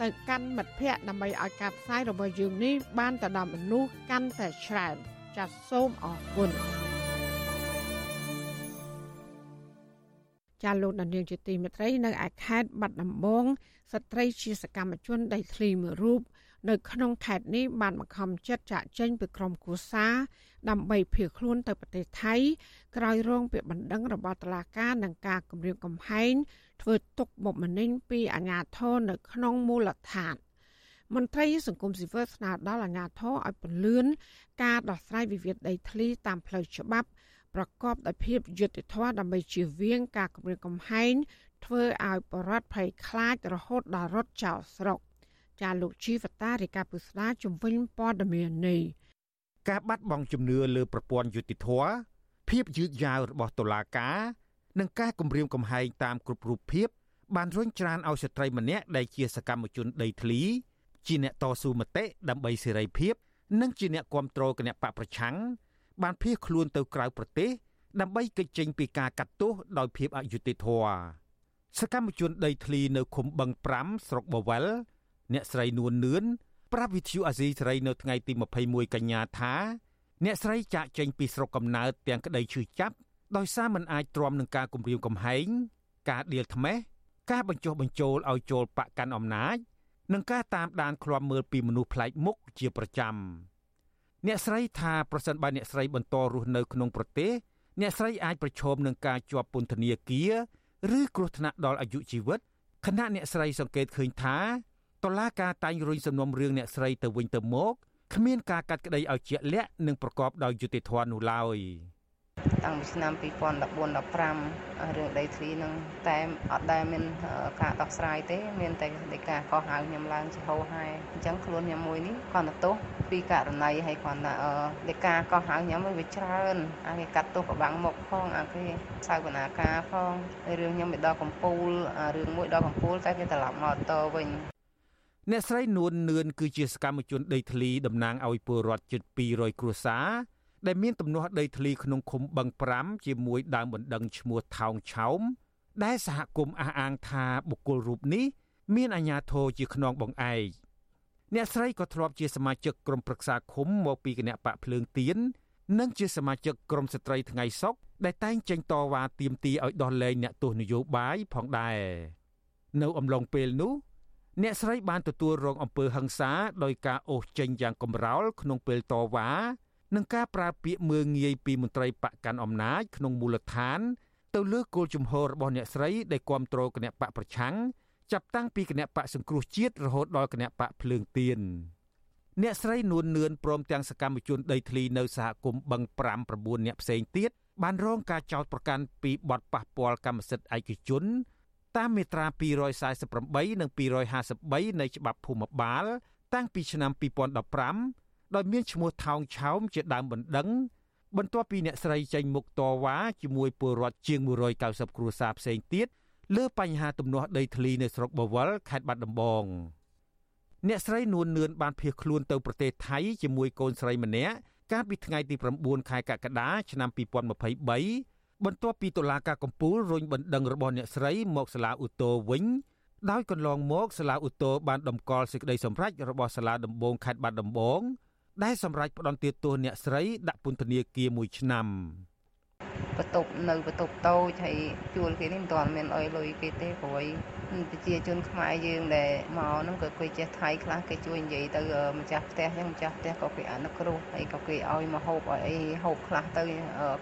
ទៅកាន់មិត្តភ័ក្តិដើម្បីឲ្យការផ្សាយរបស់យើងនេះបានទៅដល់មនុស្សកាន់តែច្រើនចាសសូមអរគុណចាលោកដានៀងជាទីមេត្រីនៅឯខេត្តបាត់ដំបងស្ត្រីជាសកម្មជនដីធ្លីមួយរូបនៅក្នុងខេត្តនេះបានបង្ខំចិត្តចាក់ចេញពីក្រុមគូសាដើម្បីភៀសខ្លួនទៅប្រទេសថៃក្រោយរងពាក្យបណ្ដឹងរបស់តុលាការនឹងការគម្រាមកំហែង ធ្វើទុកបុកម្នេញពីអាជ្ញាធរនៅក្នុងមូលដ្ឋានមន្ត្រីសង្គមស៊ីវិលស្នើដល់អាជ្ញាធរឲ្យពន្លឿនការដោះស្រាយវិវាទដីធ្លីតាមផ្លូវច្បាប់ប្រកបដោយភាពយុត្តិធម៌ដើម្បីជៀសវាងការគម្រាមកំហែងធ្វើឲ្យបរដ្ឋភ័យខ្លាចរហូតដល់រត់ចោលស្រុកចាលោកជីវតារិកាពុស្ដាជំវិញព័ត៌មាននេះការបាត់បង់ជំនឿលើប្រព័ន្ធយុតិធធភាពយឺតយ៉ាវរបស់តុលាការ និងការគំរាមកំហែងតាមគ្រប់រូបភាព បានរុញច្រានឲ្យស្ត្រីម្នាក់ដែលជាសកម្មជនដីធ្លី ជាអ្នកតស៊ូមតិដើម្បីសេរីភាព និងជាអ្នកគ្រប់គ្រងគណៈបកប្រឆាំងបានភៀសខ្លួនទៅក្រៅប្រទេស ដើម្បីគេចចេញពីការកាត់ទោសដោយភាពអយុត្តិធម៌សកម្មជនដីធ្លីនៅឃុំបឹង5ស្រុកបវលអ្នកស្រីនួននឿនប្រាប់វិទ្យុអាស៊ីសេរីនៅថ្ងៃទី21កញ្ញាថា អ្នកស្រីចាក់ចេញពីស្រុកកំណើតទាំងក្តីឈឺចាប់ ដោយសារមិនអាចទ្រាំនឹងការគំរាមកំហែងការដៀលថ្មេះការបញ្ចុះបញ្ចូលឲ្យចូលបកកាន់អំណាចនិងការតាមដានឃ្លាំមើលពីមនុស្សប្លែកមុខជាប្រចាំអ្នកស្រីថាប្រសិនបើអ្នកស្រីបន្តរស់នៅក្នុងប្រទេសអ្នកស្រីអាចប្រឈមនឹងការជាប់ពន្ធនាគារឬគ្រោះថ្នាក់ដល់អាយុជីវិតខណៈអ្នកស្រីសង្កេតឃើញថាតុលាការតែងរុញសំណុំរឿងអ្នកស្រីទៅវិញទៅមកគ្មានការកាត់ក្តីឲ្យជាក់លាក់និងប្រកបដោយយុត្តិធម៌នោះឡើយ តាំងពីឆ្នាំ2014 15រឿងដីធ្លីនឹងតែអត់ដែលមានការដោះស្រាយទេមានតែដីកាកោះហៅខ្ញុំឡើងជាហោហែអញ្ចឹងខ្លួនខ្ញុំមួយនេះគាត់ទៅទោសពីករណីហើយគាត់ថាដីកាកោះហៅខ្ញុំវាច្រើនអាគេកាត់ទោសប្របាំងមុខផងអាគេសៅបណ្ណាការផងរឿងខ្ញុំទៅដល់កំពូលរឿងមួយដល់កំពូលតែគេត្រឡប់មកតវិញអ្នកស្រីនួននឿនគឺជាសកម្មជនដីធ្លីតំណាងឲ្យពលរដ្ឋជិត200គ្រួសារ ដែលមានទំនាស់ដីធ្លីក្នុងឃុំបឹង5ជាមួយដើមបណ្ដឹងឈ្មោះថោងឆោមដែលសហគមន៍អះអាងថាបុគ្គលរូបនេះមានអាជ្ញាធរជាខ្នងបងឯកអ្នកស្រីក៏ធ្លាប់ជាសមាជិកក្រុមប្រឹក្សាឃុំមកពីគណៈបកភ្លើងទៀននិងជាសមាជិកក្រុមស្ត្រីថ្ងៃសុកដែលតែងចេញតវ៉ាទាមទារឲ្យដោះលែងអ្នកទោសនយោបាយផងដែរនៅអំឡុងពេលនោះអ្នកស្រីបានទទួលរងអំពើហិង្សាដោយការអូសចេញយ៉ាងកំរោលក្នុងពេលតវ៉ា និងការប្រើពាក្យមើងងាយពីមន្ត្រីបកកាន់អំណាចក្នុងមូលដ្ឋាន ទៅលើគោលជំហររបស់អ្នកស្រីដែលគាំទ្រគណៈបកប្រឆាំងចាប់តាំងពីគណៈបកសង្គ្រោះជាតិរហូតដល់គណៈបកភ្លើងទៀនអ្នកស្រីនួននឿនព្រមទាំងសកម្មជនដីធ្លីនៅសហគមន៍បឹង5 9អ្នកផ្សេងទៀតបានរងការចោទប្រកាន់ពីបទប៉ះពាល់កម្មសិទ្ធិឯកជនតាមមាត្រា248និង253នៃច្បាប់ភូមិបាល តាំងពីឆ្នាំ2015 ដោយមានឈ្មោះថោងឆោមជាដើមបណ្ដឹង បន្ទាប់ពីអ្នកស្រីចេញមុខតវ៉ាជាមួយពលរដ្ឋជាង190គ្រួសារផ្សេងទៀតលើបញ្ហាទំនាស់ដីធ្លីនៅស្រុកបវលខេត្តបាត់ដំបងអ្នកស្រីនួននឿនបានភៀសខ្លួនទៅប្រទេសថៃជាមួយកូនស្រីម្នាក់កាលពីថ្ងៃទី9ខែកក្កដាឆ្នាំ2023បន្ទាប់ពីតុលាការកំពូលរុញបណ្ដឹងរបស់អ្នកស្រីមកសាលាឧទ្ធរវិញដោយកន្លងមកសាលាឧទ្ធរបានដំកល់សេចក្តីសម្រេចរបស់សាលាដំបងខេត្តបាត់ដំបង ដែលសម្រេចផ្តន្ទាទោសអ្នកស្រីដាក់ពន្ធនាគារ1ឆ្នាំបន្ទប់នៅបន្ទប់តូចហើយជួលគេនេះមិនទាន់មានអុយលុយគេទេព្រោះប្រជាជនខ្មែរយើងដែលមកហ្នឹងក៏គេចេះថៃខ្លះគេជួយនិយាយទៅម្ចាស់ផ្ទះចឹងម្ចាស់ផ្ទះក៏គេអនុគ្រោះហើយក៏គេឲ្យមកហូបឲ្យអីហូបខ្លះទៅ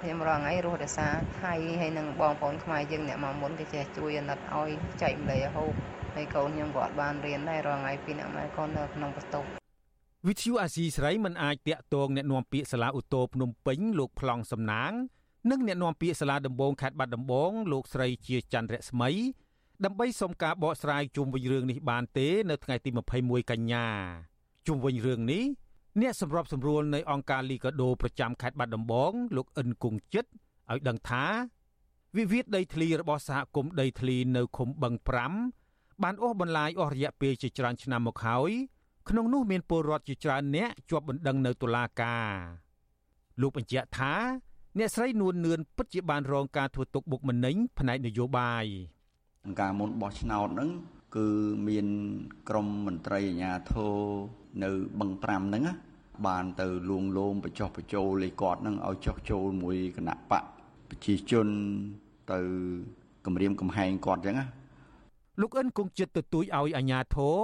ខ្ញុំរងថ្ងៃរស់រសាថៃហើយនឹងបងប្អូនខ្មែរយើងអ្នកមកមុនគេចេះជួយអាណិតឲ្យចែកម្លែកហូបហើយកូនខ្ញុំក៏អត់បានរៀនដែររងថ្ងៃពីអ្នកម៉ែកូននៅក្នុងបន្ទប់ វិទ្យុអាស៊ីសេរីមិនអាចតាក់ទងអ្នកនាំពាក្យសាលាឧទ្ធរភ្នំពេញលោកប្លង់សំណាង និងអ្នកនាំពាក្យសាលាដំបងខេត្តបាត់ដំបងលោកស្រីជាច័ន្ទរស្មី ដើម្បីសុំការបកស្រាយជុំវិញរឿងនេះបានទេ នៅថ្ងៃទី21កញ្ញាជុំវិញរឿងនេះអ្នកសម្របសម្រួលនៃអង្គការលីកាដូប្រចាំខេត្តបាត់ដំបង លោកអិនគង្គចិត្តឲ្យដឹងថាវិវាទដីធ្លីរបស់សហគមន៍ដីធ្លីនៅឃុំបឹង5បានអូសបន្លាយអស់រយៈពេលជាច្រើនឆ្នាំមកហើយ ក្នុងនោះមានពលរដ្ឋជាច្រើនអ្នកជាប់បណ្ដឹងនៅតុលាការលោកបញ្ជាក់ថា អ្នកស្រីនួននឿនពិតជាបានរងការធ្វើទុកបុកម្នេញផ្នែកនយោបាយការមុនបោះឆ្នោតហ្នឹងគឺមានក្រមមន្ត្រីអាជ្ញាធរនៅបឹង5ហ្នឹងបានទៅលួងលោមបញ្ចុះបញ្ចូលលេគាត់ហ្នឹងឲ្យចុះចូលមួយគណៈបកប្រជាជនទៅគម្រាមកំហែងគាត់អញ្ចឹងណាលោកអិនគង់ចិត្តទទូចឲ្យអាជ្ញាធរ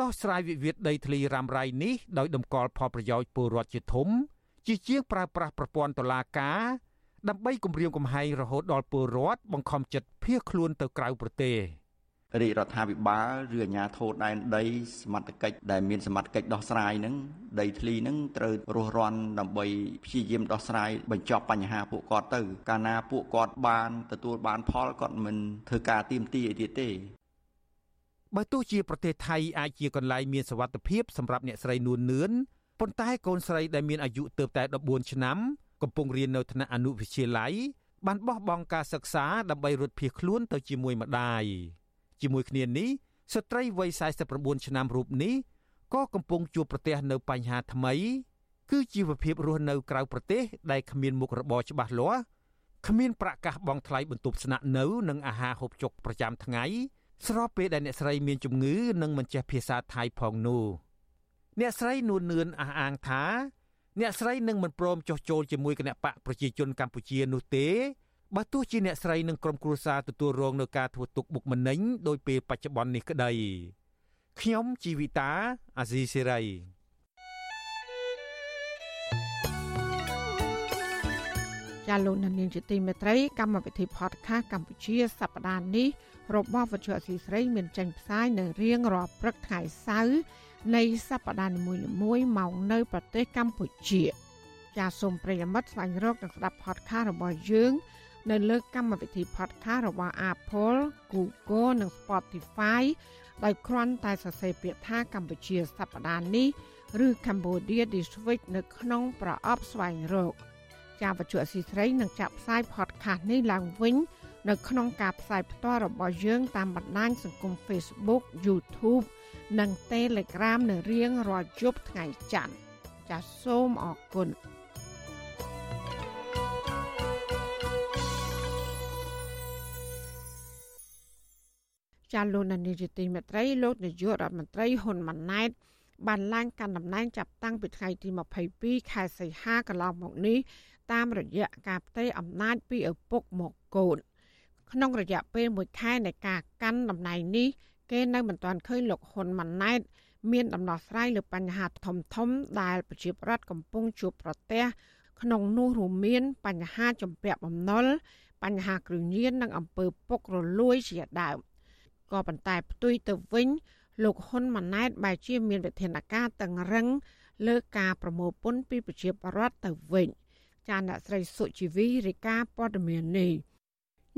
ដោះស្រាយវិវាទដីធ្លីរ៉ាំរ៉ៃនេះដោយតម្កល់ផលប្រយោជន៍ពលរដ្ឋជាធំ ជាជាងប្រើប្រាស់ប្រព័ន្ធតុលាការដើម្បីគម្រាមកំហែងរហូតដល់ពលរដ្ឋបង្ខំចិត្តភៀសខ្លួនទៅក្រៅប្រទេសរាជរដ្ឋាភិបាលឬអាជ្ញាធរដែនដីសមត្ថកិច្ចដែលមានសមត្ថកិច្ចដោះស្រាយនឹងដីធ្លីនឹងត្រូវរស់រាន់ដើម្បីព្យាយាមដោះស្រាយបញ្ចប់បញ្ហាពួកគាត់ទៅ កាលណាពួកគាត់បានទទួលបានផលគាត់មិនធ្វើការទៀមទីអីទៀតទេ បើទោះជាប្រទេសថៃអាចជាកន្លែងមានសវត្ថភាពសម្រាប់អ្នកស្រីនួននឿនប៉ុន្តែកូនស្រីដែលមានអាយុទើបតែ14ឆ្នាំកំពុងរៀននៅថ្នាក់អនុវិទ្យាល័យបានបោះបង់ការសិក្សាដើម្បីរត់ភៀសខ្លួនទៅជាមួយម្ដាយជាមួយគ្នានេះស្ត្រីវ័យ49ឆ្នាំរូបនេះក៏កំពុងជួបប្រទះនៅបញ្ហាថ្មី គឺជីវភាពរស់នៅក្រៅប្រទេសដែលគ្មានមុខរបរច្បាស់លាស់គ្មានប្រាក់កាសបង់ថ្លៃបន្ទប់ស្នាក់នៅ និងអាហារហូបចុកប្រចាំថ្ងៃ ស្របពេលដែលអ្នកស្រីមានជំងឺនិងមិនចេះភាសាថៃផងនោះអ្នកស្រីនួននឿនអះអាងថាអ្នកស្រីនឹងមិនព្រមចុះចូលជាមួយគណៈបកប្រជាជនកម្ពុជានោះទេបើទោះជាអ្នកស្រីនិងក្រុមគ្រួសារទទួលរងនឹងការធ្វើទុកបុកម្នេញដោយពេលបច្ចុប្បន្ននេះក្តីខ្ញុំជីវិតាអាស៊ីសេរី ចាលោកនាងជាទីមេត្រីកម្មវិធី podcast កម្ពុជាសប្តាហ៍នេះរបស់វិទ្យុអសីស្រី មានចេញផ្សាយនៅរៀងរាល់ព្រឹកថ្ងៃសៅរ៍នៃសប្តាហ៍នីមួយៗមកនៅ ប្រទេសកម្ពុជាចាសសូមប្រិយមិត្តស្វែងរកនិងស្ដាប់ podcast របស់យើង នៅលើកម្មវិធី podcast របស់ Apple, Google និង Spotify ដោយគ្រាន់តែសរសេរពាក្យថាកម្ពុជាសប្តាហ៍នេះឬ Cambodia This Week នៅក្នុងប្រអប់ស្វែងរក ចាវិទ្យុអសីស្រីនឹងចាក់ផ្សាយ podcast នេះឡើងវិញនៅក្នុងការផ្សាយផ្ទាល់របស់យើង តាមបណ្ដាញសង្គម Facebook YouTube និង Telegram នៅរៀងរាល់យប់ថ្ងៃច័ន្ទចាសសូមអរគុណចាលោកនានីជាទីមេត្រីលោកនាយករដ្ឋមន្ត្រីហ៊ុនម៉ាណែតបានឡើងកាន់តំណែងចាប់តាំងពីថ្ងៃទី22ខែសីហាកន្លងមកនេះ តាមរយៈការផ្ទេរអំណាចពីឪពុកមកកូនក្នុងរយៈពេល1ខែនៃការកាន់តំណែងនេះគេនៅមិនទាន់ឃើញលោកហ៊ុនម៉ាណែត មានដំណោះស្រាយលើបញ្ហាធំធំដែលប្រជាប្រដ្ឋកំពុងជួបប្រទះក្នុងនោះរួមមាន បញ្ហាជំពាក់បំណុលបញ្ហាគ្រឿងញៀននិងអំពើពុករលួយជាដើមក៏ប៉ុន្តែផ្ទុយទៅវិញលោកហ៊ុនម៉ាណែតបែរជាមានវិធានការតឹងរឹងលើការប្រមូលពន្ធពីប្រជាពលរដ្ឋទៅវិញ ចាអ្នកស្រីសុជីវីរាយការណ៍ព័ត៌មាននេះ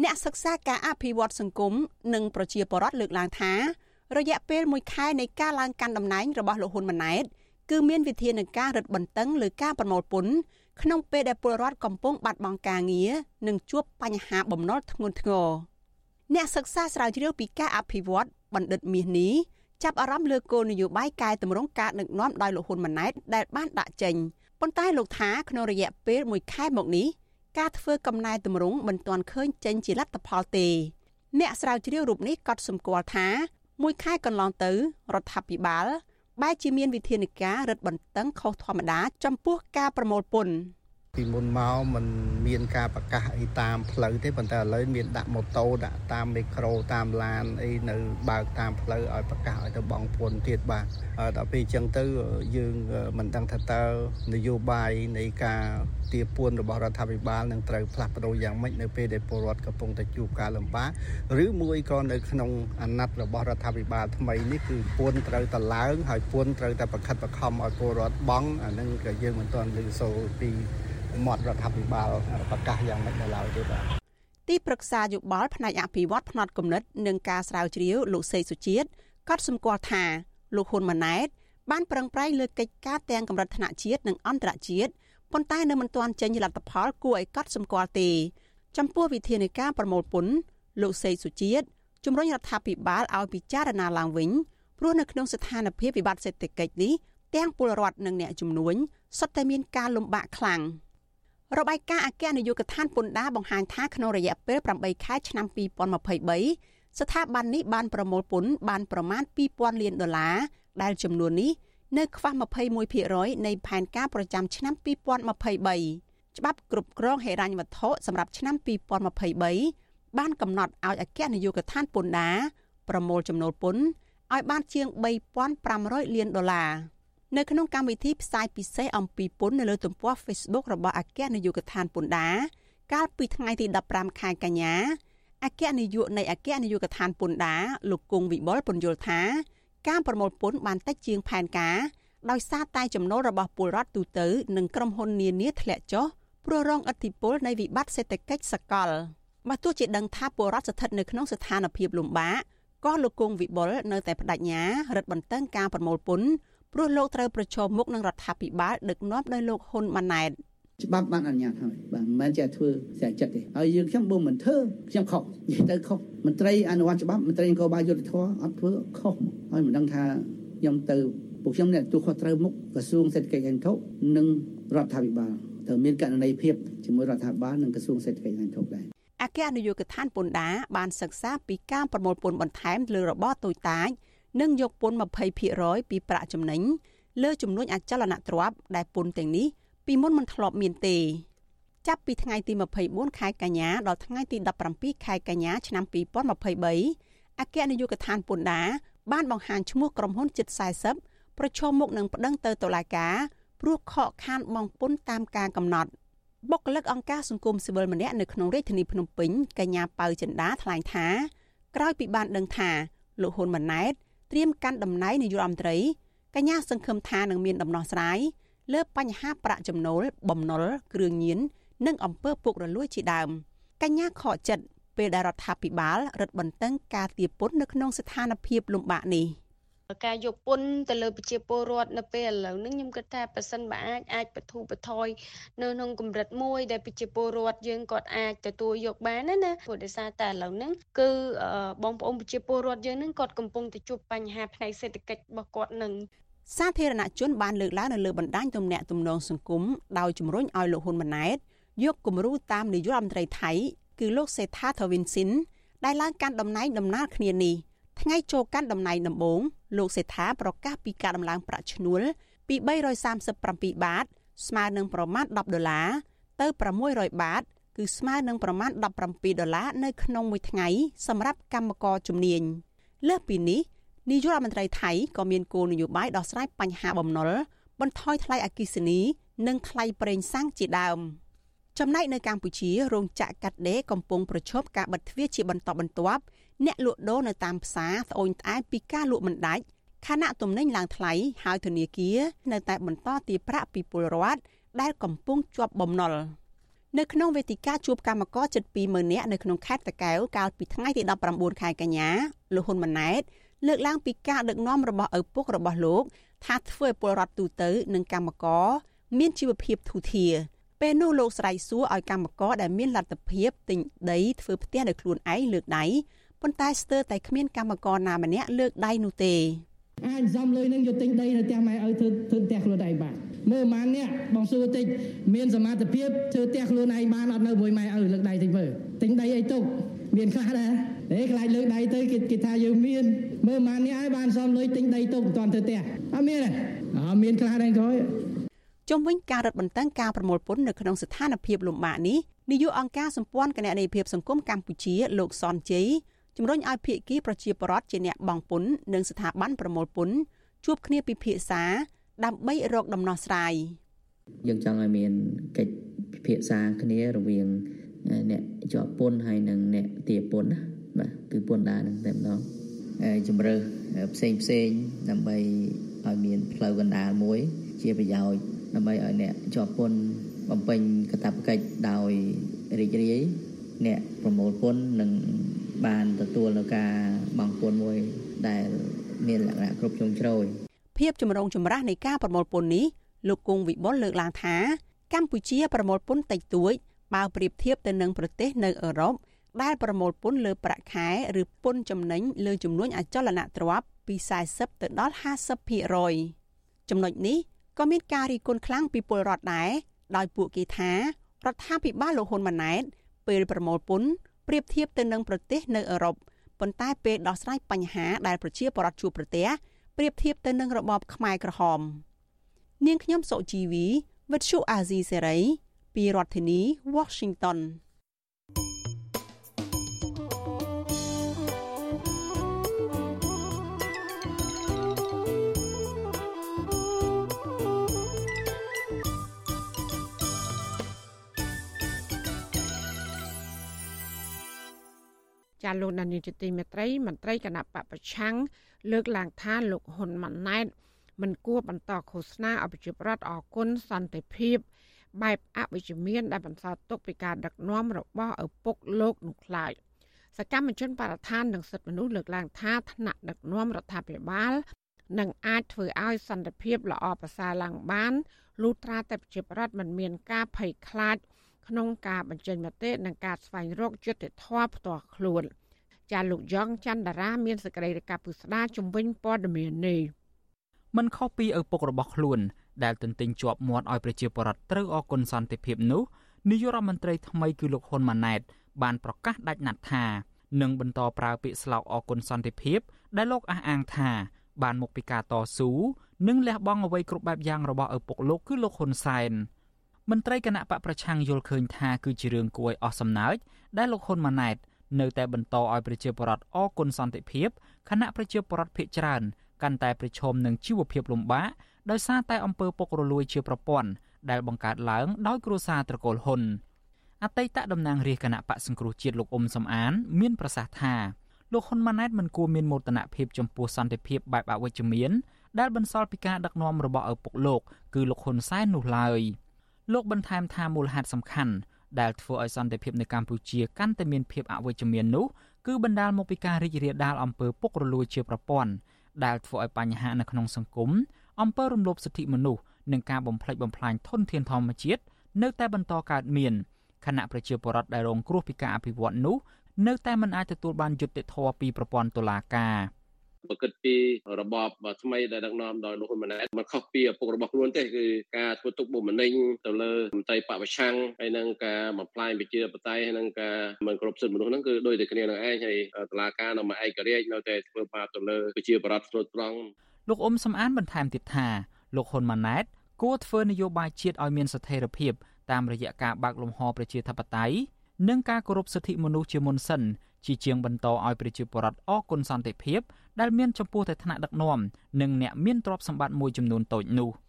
អ្នកសិក្សាការអភិវឌ្ឍសង្គមនិងប្រជាពលរដ្ឋលើកឡើងថា រយៈពេល1ខែនៃការឡើងកាន់តំណែងរបស់លោកហ៊ុនម៉ាណែតគឺមានវិធានការរឹតបន្តឹងលើការប្រមូលពន្ធក្នុងពេលដែលពលរដ្ឋកំពុងបាត់បង់ការងារនិងជួបបញ្ហាបំណុលធ្ងន់ធ្ងរអ្នកសិក្សាស្រាវជ្រាវពីការអភិវឌ្ឍបណ្ឌិតមាសនេះចាប់អារម្មណ៍លើគោលនយោបាយកែតម្រង់ការដឹកនាំដោយលោកហ៊ុនម៉ាណែតដែលបានដាក់ចេញ ប៉ុន្តែលោកថាក្នុងរយៈពេល1ខែមកនេះការធ្វើកំណែតម្រង់មិនទាន់ឃើញចេញជាលទ្ធផលទេ អ្នកស្រាវជ្រាវរូបនេះក៏សម្គាល់ថាមួយខែកន្លងទៅរដ្ឋាភិបាលបែរជាមានវិធានការរឹតបន្តឹងខុសធម្មតា ចំពោះការប្រមូលពន្ធ ពីមុនមកมันមានការប្រកាសអីតាមផ្លូវទេប៉ុន្តែឥឡូវមានដាក់ម៉ូតូដាក់តាមមីក្រូតាមឡានអីនៅបើកតាមផ្លូវឲ្យប្រកាសឲ្យទៅបងពុនទៀតបាទដល់ពេលអញ្ចឹងទៅយើងមិនដឹងថាតើនយោបាយនៃការទាពួនរបស់រដ្ឋាភិបាលនឹងត្រូវផ្លាស់ប្ដូរយ៉ាងម៉េចនៅពេលដែលពលរដ្ឋកំពុងតែជួបការលំបាកឬមួយក៏នៅក្នុងអាណត្តិរបស់រដ្ឋាភិបាលថ្មីនេះគឺពួនត្រូវតែឡើងហើយពួនត្រូវតែប្រខិតប្រខំឲ្យពលរដ្ឋបង់អានឹងក៏យើងមិនទាន់ឮសូរពី មាត់រដ្ឋាភិបាលប្រកាសយ៉ាងម៉េចនៅឡើយទេបាទទីប្រឹក្សាយោបល់ផ្នែកអភិវឌ្ឍផ្នែកគណិតនិងការស្រាវជ្រាវលោកសេសុជាតិក៏សម្គាល់ថាលោកហ៊ុនម៉ាណែតបានប្រឹងប្រែងលើកិច្ចការទាំងកម្រិតថ្នាក់ជាតិនិងអន្តរជាតិប៉ុន្តែនៅមិនទាន់ចេញលទ្ធផលគួរឲ្យកត់សម្គាល់ទេ ចំពោះវិធានការប្រមូលពន្ធលោកសេសុជាតិជំរុញរដ្ឋាភិបាលឲ្យពិចារណាឡើងវិញព្រោះនៅក្នុងស្ថានភាពវិបត្តិសេដ្ឋកិច្ចនេះទាំងពលរដ្ឋនិងអ្នកជំនួញសុទ្ធតែមានការលំបាកខ្លាំង របាយការណ៍អគ្គនាយកដ្ឋានពន្ធដារបង្ហាញថាក្នុងរយៈពេល8ខែឆ្នាំ2023ស្ថាប័ននេះបានប្រមូលពន្ធបានប្រមាណ2000លានដុល្លារដែលចំនួននេះនៅខ្វះ21%នៃផែនការប្រចាំឆ្នាំ2023ច្បាប់គ្រប់គ្រងហិរញ្ញវត្ថុសម្រាប់ឆ្នាំ2023បានកំណត់ឲ្យអគ្គនាយកដ្ឋានពន្ធដារប្រមូលចំណូលពន្ធឲ្យបានជាង3500លានដុល្លារ នៅក្នុងកម្មវិធីផ្សាយពិសេសអំពីពន្ធនៅលើទំព័រ Facebook របស់អគ្គនាយកដ្ឋានពន្ធដារកាលពីថ្ងៃទី15ខែកញ្ញាអគ្គនាយកនៃអគ្គនាយកដ្ឋានពន្ធដារលោកគង់វិបុលពន្យល់ថាការប្រមូលពន្ធបានតិចជាងផែនការដោយសារតែចំណូលរបស់ពលរដ្ឋទូទៅនិងក្រុមហ៊ុននានាធ្លាក់ចុះព្រោះរងឥទ្ធិពលនៃវិបត្តិសេដ្ឋកិច្ចសកលបើទោះជាដឹងថាពលរដ្ឋស្ថិតនៅក្នុងស្ថានភាពលំបាកក៏លោកគង់វិបុលនៅតែបដិញ្ញារឹតបន្តឹងការប្រមូលពន្ធ ព្រោះលោកត្រូវប្រឈមមុខនឹងរដ្ឋាភិបាលដឹកនាំដោយលោកហ៊ុនម៉ាណែតច្បាប់បានអនុញ្ញាតហើយបាទមិនមែនជាធ្វើស្រាចិត្តទេហើយយើងខ្ញុំបើមិនធ្វើខ្ញុំខុសនិយាយទៅខុសមន្ត្រីអនុវត្តច្បាប់មន្ត្រីនគរបាលយុទ្ធធរអត់ធ្វើខុសហើយមិនដឹងថាខ្ញុំទៅពួកខ្ញុំអ្នកទូខុសត្រូវមុខក្រសួងសេដ្ឋកិច្ចហិរញ្ញវត្ថុនិងរដ្ឋាភិបាលត្រូវមានករណីភាពជាមួយរដ្ឋាភិបាលនិងក្រសួងសេដ្ឋកិច្ចហិរញ្ញវត្ថុដែរអគ្គនាយកដ្ឋានពន្ធដារបានសិក្សាពីការប្រមូលពន្ធបន្ថែមលើរបរតូចតាច និងយកពន្ធ20%ពីប្រាក់ចំណេញលើចំនួនអចលនទ្រព្យដែលពន្ធទាំងនេះពីមុនមិនធ្លាប់មានទេចាប់ពីថ្ងៃទី24ខែកញ្ញាដល់ថ្ងៃទី17ខែកញ្ញាឆ្នាំ2023អគ្គនាយកដ្ឋានពន្ធដារបានបង្ហាញឈ្មោះក្រុមហ៊ុនជិត40ប្រឈមមុខនឹងប្តឹងទៅតុលាការព្រោះខកខានបង់ពន្ធតាមការកំណត់បុគ្គលិកអង្គការសង្គមស៊ីវិលម្នាក់នៅក្នុងរាជធានីភ្នំពេញកញ្ញាប៉ៅចិន្តាថ្លែងថាក្រោយពីបានដឹងថាលោកហ៊ុនម៉ាណែត ត្រៀមកាន់តំណែងនាយករដ្ឋមន្ត្រីកញ្ញាសង្ឃឹមថានឹងមានដំណោះស្រាយលើបញ្ហាប្រាក់ចំណូល បំណុលគ្រឿងញៀននិងអំពើពុករលួយជាដើមកញ្ញាខកចិត្តពេលដែលរដ្ឋាភិបាលរឹតបន្តឹងការទារពន្ធនៅក្នុងស្ថានភាពលំបាកនេះ ការយកពន្ធទៅលើប្រជាពលរដ្ឋនៅពេលឥឡូវនេះខ្ញុំគិតថាប៉ះសិនបើអាចអាចបធូរបថយនៅក្នុងកម្រិតមួយដែលប្រជាពលរដ្ឋយើងគាត់អាចទទួលយកបានណាណាព្រោះដោយសារតែឥឡូវហ្នឹងគឺបងប្អូនប្រជាពលរដ្ឋយើងហ្នឹងគាត់កំពុងតែជួបបញ្ហាផ្នែកសេដ្ឋកិច្ចរបស់គាត់នឹងសាធារណជនបានលើកឡើងនៅលើបណ្ដាញទំនាក់ទំនងសង្គមដោយជំរុញឲ្យលោកហ៊ុនម៉ាណែតយកគំរូតាមនាយករដ្ឋមន្ត្រីថៃគឺលោកសេដ្ឋាថាវិនស៊ីនដែលឡើងកាន់តំណែងដំណើរគ្នានេះ ថ្ងៃចូលកាន់តំណែងដំបូងលោកសេដ្ឋាប្រកាសពីការដំឡើងប្រាក់ឈ្នួលពី337បាត ស្មើនឹងប្រមាណ10ដុល្លារទៅ600បាត គឺស្មើនឹងប្រមាណ17ដុល្លារនៅក្នុងមួយថ្ងៃសម្រាប់កម្មករជំនាញលើសពីនេះនាយករដ្ឋមន្ត្រីថៃក៏មានគោលនយោបាយដោះស្រាយបញ្ហាបំណុលបន្ថយថ្លៃអគិសនី និងថ្លៃប្រេងសាំងជាដើមចំណែកនៅកម្ពុជារោងចក្រកាត់ដេរកំពុងប្រឈមការបិទទ្វារជាបន្តបន្ទាប់ អ្នកលក់ដូរនៅតាមផ្សារត្អូញត្អែពីការលក់មិនដាច់ខណៈទំនិញឡើងថ្លៃហើយធនាគារនៅតែបន្តទារប្រាក់ពីពលរដ្ឋដែលកំពុងជាប់បំណុលនៅក្នុងវេទិកាជួបកម្មករជិត20000នាក់នៅក្នុងខេត្តតាកែវកាលពីថ្ងៃទី19ខែកញ្ញាលោកហ៊ុនម៉ាណែតលើកឡើងពីការដឹកនាំរបស់ឪពុករបស់លោក ថាធ្វើឲ្យពលរដ្ឋទូទៅ និងកម្មករមានជីវភាពធូរធារពេលនោះលោកស្រ័យសួរឲ្យកម្មករដែលមានលទ្ធភាពទិញដីធ្វើផ្ទះដោយខ្លួនឯងលើកដៃ ប៉ុន្តែស្ទើរតែគ្មានកម្មករណាម្នាក់លើកដៃនោះទេអាចសំលុយនឹងយកទិញដីនៅផ្ទះម៉ែឪធ្វើធ្វើផ្ទះខ្លួនឯងបានមើលម៉ាននេះបងសួរតិចមានសមត្ថភាពធ្វើផ្ទះខ្លួនឯងបានអត់នៅមួយម៉ែឪលើកដៃតិចមើលទិញដីអីទុកមានខ្លះដែរហេខ្លាចលើកដៃទៅគេគេថាយើងមានមើលម៉ាននេះឲ្យបានសំលុយទិញដីទុកមិនទាន់ធ្វើផ្ទះអត់មានទេអត់មានខ្លះដែរក្រោយជុំវិញការរឹតបន្តឹងការប្រមូលពន្ធនៅក្នុងស្ថានភាពលំបាកនេះនាយកអង្គការសម្ព័ន្ធគណនេយ្យភាពសង្គមកម្ពុជាលោកសនជ័យ ជំរុញឲ្យភាគីប្រជាពលរដ្ឋជាអ្នកបង់ពន្ធនិងស្ថាប័នប្រមូលពន្ធជួបគ្នាពិភាក្សា ដើម្បីរកដំណោះស្រាយយើងចង់ឲ្យមានកិច្ចពិភាក្សាគ្នារវាងអ្នកជាប់ពន្ធហើយនិងអ្នកទាពន្ធណាបាទគឺពន្ធដារនឹងតែម្ដងជំរើសផ្សេងផ្សេងដើម្បីឲ្យមានផ្លូវកណ្ដាលមួយ ជាប្រយោជន៍ដើម្បីឲ្យអ្នកជាប់ពន្ធបំពេញកាតព្វកិច្ចដោយរីករាយអ្នកប្រមូលពន្ធនឹង បានទទួលនៅការបង់ពន្ធមួយដែលមានលក្ខណៈគ្រប់ជ្រុងជ្រោយភាពចម្រូងចម្រាសនៃការប្រមូលពន្ធនេះលោកគង់វិបុលលើកឡើងថាកម្ពុជាប្រមូលពន្ធតិចតួចបើប្រៀបធៀបទៅនឹងប្រទេសនៅអឺរ៉ុបដែលប្រមូលពន្ធលើប្រាក់ខែឬពន្ធចំណេញលើចំនួនអចលនទ្រព្យពី40ទៅដល់50%ចំណុចនេះក៏មានការរីគុណខ្លាំងពីពលរដ្ឋដែរដោយពួកគេថារដ្ឋាភិបាលលោកហ៊ុនម៉ាណែតពេលប្រមូលពន្ធ ប្រៀបធៀបទៅនឹងប្រទេសនៅអឺរ៉ុបប៉ុន្តែពេលដោះស្រាយបញ្ហាដែលប្រជាពលរដ្ឋជួបប្រទះប្រៀបធៀបទៅនឹងរបបខ្មែរក្រហម នាងខ្ញុំសុជីវីវិទ្យុអាស៊ីសេរីពីរដ្ឋធានី Washington ចាលោកដានីជទីមេត្រីមន្ត្រីគណៈបពប្រឆាំងលើកឡើងថាលោកហ៊ុនម៉ាណែតមិនគួរបន្តឃោសនាអភិជាប្រដ្ឋអគុណសន្តិភាពបែបអវិជ្ជមានដែលបន្សល់ទុកពីការដឹកនាំរបស់ឪពុកលោកនោះខ្លាចសកម្មជនបរិស្ថាននិងសិទ្ធិមនុស្សលើកឡើងថាថ្នាក់ដឹកនាំរដ្ឋាភិបាលនឹងអាចធ្វើឲ្យសន្តិភាពល្អប្រសើរឡើងបានលុះត្រាតែប្រជាប្រដ្ឋមិនមានការភ័យខ្លាច ក្នុងការបញ្ចេញមតិនិងការស្វែងរកយុត្តិធម៌ផ្ទាល់ខ្លួនចាលោកយ៉ងច័ន្ទតារាមានសេចក្តីរាយការណ៍ពុស្ដាជំវិញព័ត៌មាននេះមិនខុសពីឪពុករបស់ខ្លួន ដែលទន្ទិញជាប់មាត់ឲ្យប្រជាពលរដ្ឋត្រូវអគុណសន្តិភាពនោះនាយករដ្ឋមន្ត្រីថ្មីគឺលោកហ៊ុនម៉ាណែត បានប្រកាសដាច់ណាត់ថានឹងបន្តប្រើពាក្យស្លោកអគុណសន្តិភាព ដែលលោកអះអាងថា បានមកពីការតស៊ូនិងលះបង់អ្វីគ្រប់បែបយ៉ាងរបស់ឪពុកលោកគឺលោកហ៊ុនសែន មន្ត្រីគណៈបកប្រឆាំងយល់ឃើញថាគឺជារឿងគួរឲ្យអស់សំណើចដែលលោកហ៊ុនម៉ាណែតនៅតែបន្តឲ្យប្រជាពលរដ្ឋអគុណសន្តិភាពខណៈប្រជាពលរដ្ឋភ័យច្រើនកាន់តែប្រឈមនឹងជីវភាពលំបាកដោយសារតែអំពើពុករលួយជាប្រព័ន្ធដែលបង្កើតឡើងដោយគ្រួសារត្រកូលហ៊ុនអតីតតំណាងរាជគណៈបកសង្គ្រោះជាតិលោកអ៊ុំសំអាន មានប្រសាសន៍ថាលោកហ៊ុនម៉ាណែតមិនគួរមានមោទនភាពចំពោះសន្តិភាពបែបអវិជ្ជមានដែលបន្សល់ពីការដឹកនាំរបស់ឪពុកលោក គឺលោកហ៊ុនសែននោះឡើយ លោកបន្ថែមថាមូលហេតុសំខាន់ដែលធ្វើឲ្យសន្តិភាពនៅកម្ពុជាកាន់តែមានភាពអវិជ្ជមាននោះគឺបណ្ដាលមកពីការរីករាលដាលអំពើពុករលួយជាប្រព័ន្ធដែលធ្វើឲ្យបញ្ហានៅក្នុងសង្គមអំពើរំលោភសិទ្ធិមនុស្សនិងការបំផ្លិចបំផ្លាញធនធានធម្មជាតិនៅតែបន្តកើតមានខណៈប្រជាពលរដ្ឋដែលរងគ្រោះពីការអភិវឌ្ឍនោះនៅតែមិនអាចទទួលបានយុត្តិធម៌ពីប្រព័ន្ធតុលាការ។ ប្រកិតពីរបបថ្មីដែលដឹកនាំដោយលោកហ៊ុនម៉ាណែតមិនខុសពីឪពុករបស់ខ្លួនទេគឺការធ្វើទុកបុកម្នេញទៅលើមន្ត្រីបពប្រឆាំងហើយនឹងការបំផ្លាញប្រជាធិបតេយ្យហើយនឹងការមិនគ្រប់សិទ្ធិមនុស្សហ្នឹងគឺដូចតែគ្នានឹងឯងហើយតឡាការនៅមកឯករាជ្យនៅតែធ្វើបាបទៅលើប្រជាបរតស្រុតត្រង់លោកអ៊ុំសំអានបន្ថែមទៀតថាលោកហ៊ុនម៉ាណែតគួរធ្វើនយោបាយជាតិឲ្យមានស្ថិរភាពតាមរយៈការបើកលំហប្រជាធិបតេយ្យនិងការគោរពសិទ្ធិមនុស្សជាមុនសិន ជាជាងបន្តឲ្យប្រជាពលរដ្ឋអគុណសន្តិភាពដែលមានចំពោះតែថ្នាក់ដឹកនាំនិងអ្នកមានទ្រព្យសម្បត្តិមួយចំនួនតូចនោះ។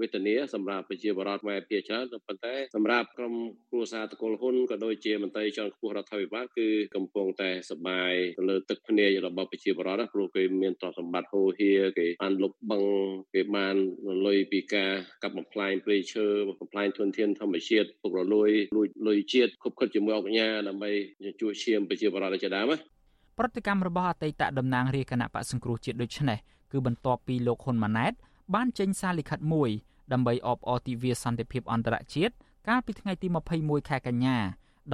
វេទនាសម្រាប់ប្រជាពលរដ្ឋខ្មែរភាគច្រើនប៉ុន្តែសម្រាប់ក្រុមគ្រួសារតកូលហ៊ុនក៏ដូចជាមន្ត្រីជាន់ខ្ពស់រដ្ឋាភិបាលគឺកំពុងតែសបាយទៅលើទឹកភ្នែករបស់ប្រជាពលរដ្ឋព្រោះគេមានទ្រព្យសម្បត្តិហូរហៀគេបានលុបបង្គេបានលុយពីការកាប់បំផ្លាញព្រៃឈើបំផ្លាញធនធានធម្មជាតិពុករលួយលួចលុយជាតិខុបខិតជាមួយអង្គការដើម្បីជួយឈាមប្រជាពលរដ្ឋជាដើមណាប្រតិកម្មរបស់អតីតតំណាងរាជគណៈបកសង្គ្រោះជាតិដូចនេះគឺបន្ទាប់ពីលោកហ៊ុនម៉ាណែត បានចេញសារលិខិតមួយដើម្បីអបអរទិវាសន្តិភាពអន្តរជាតិកាលពីថ្ងៃទី21ខែកញ្ញា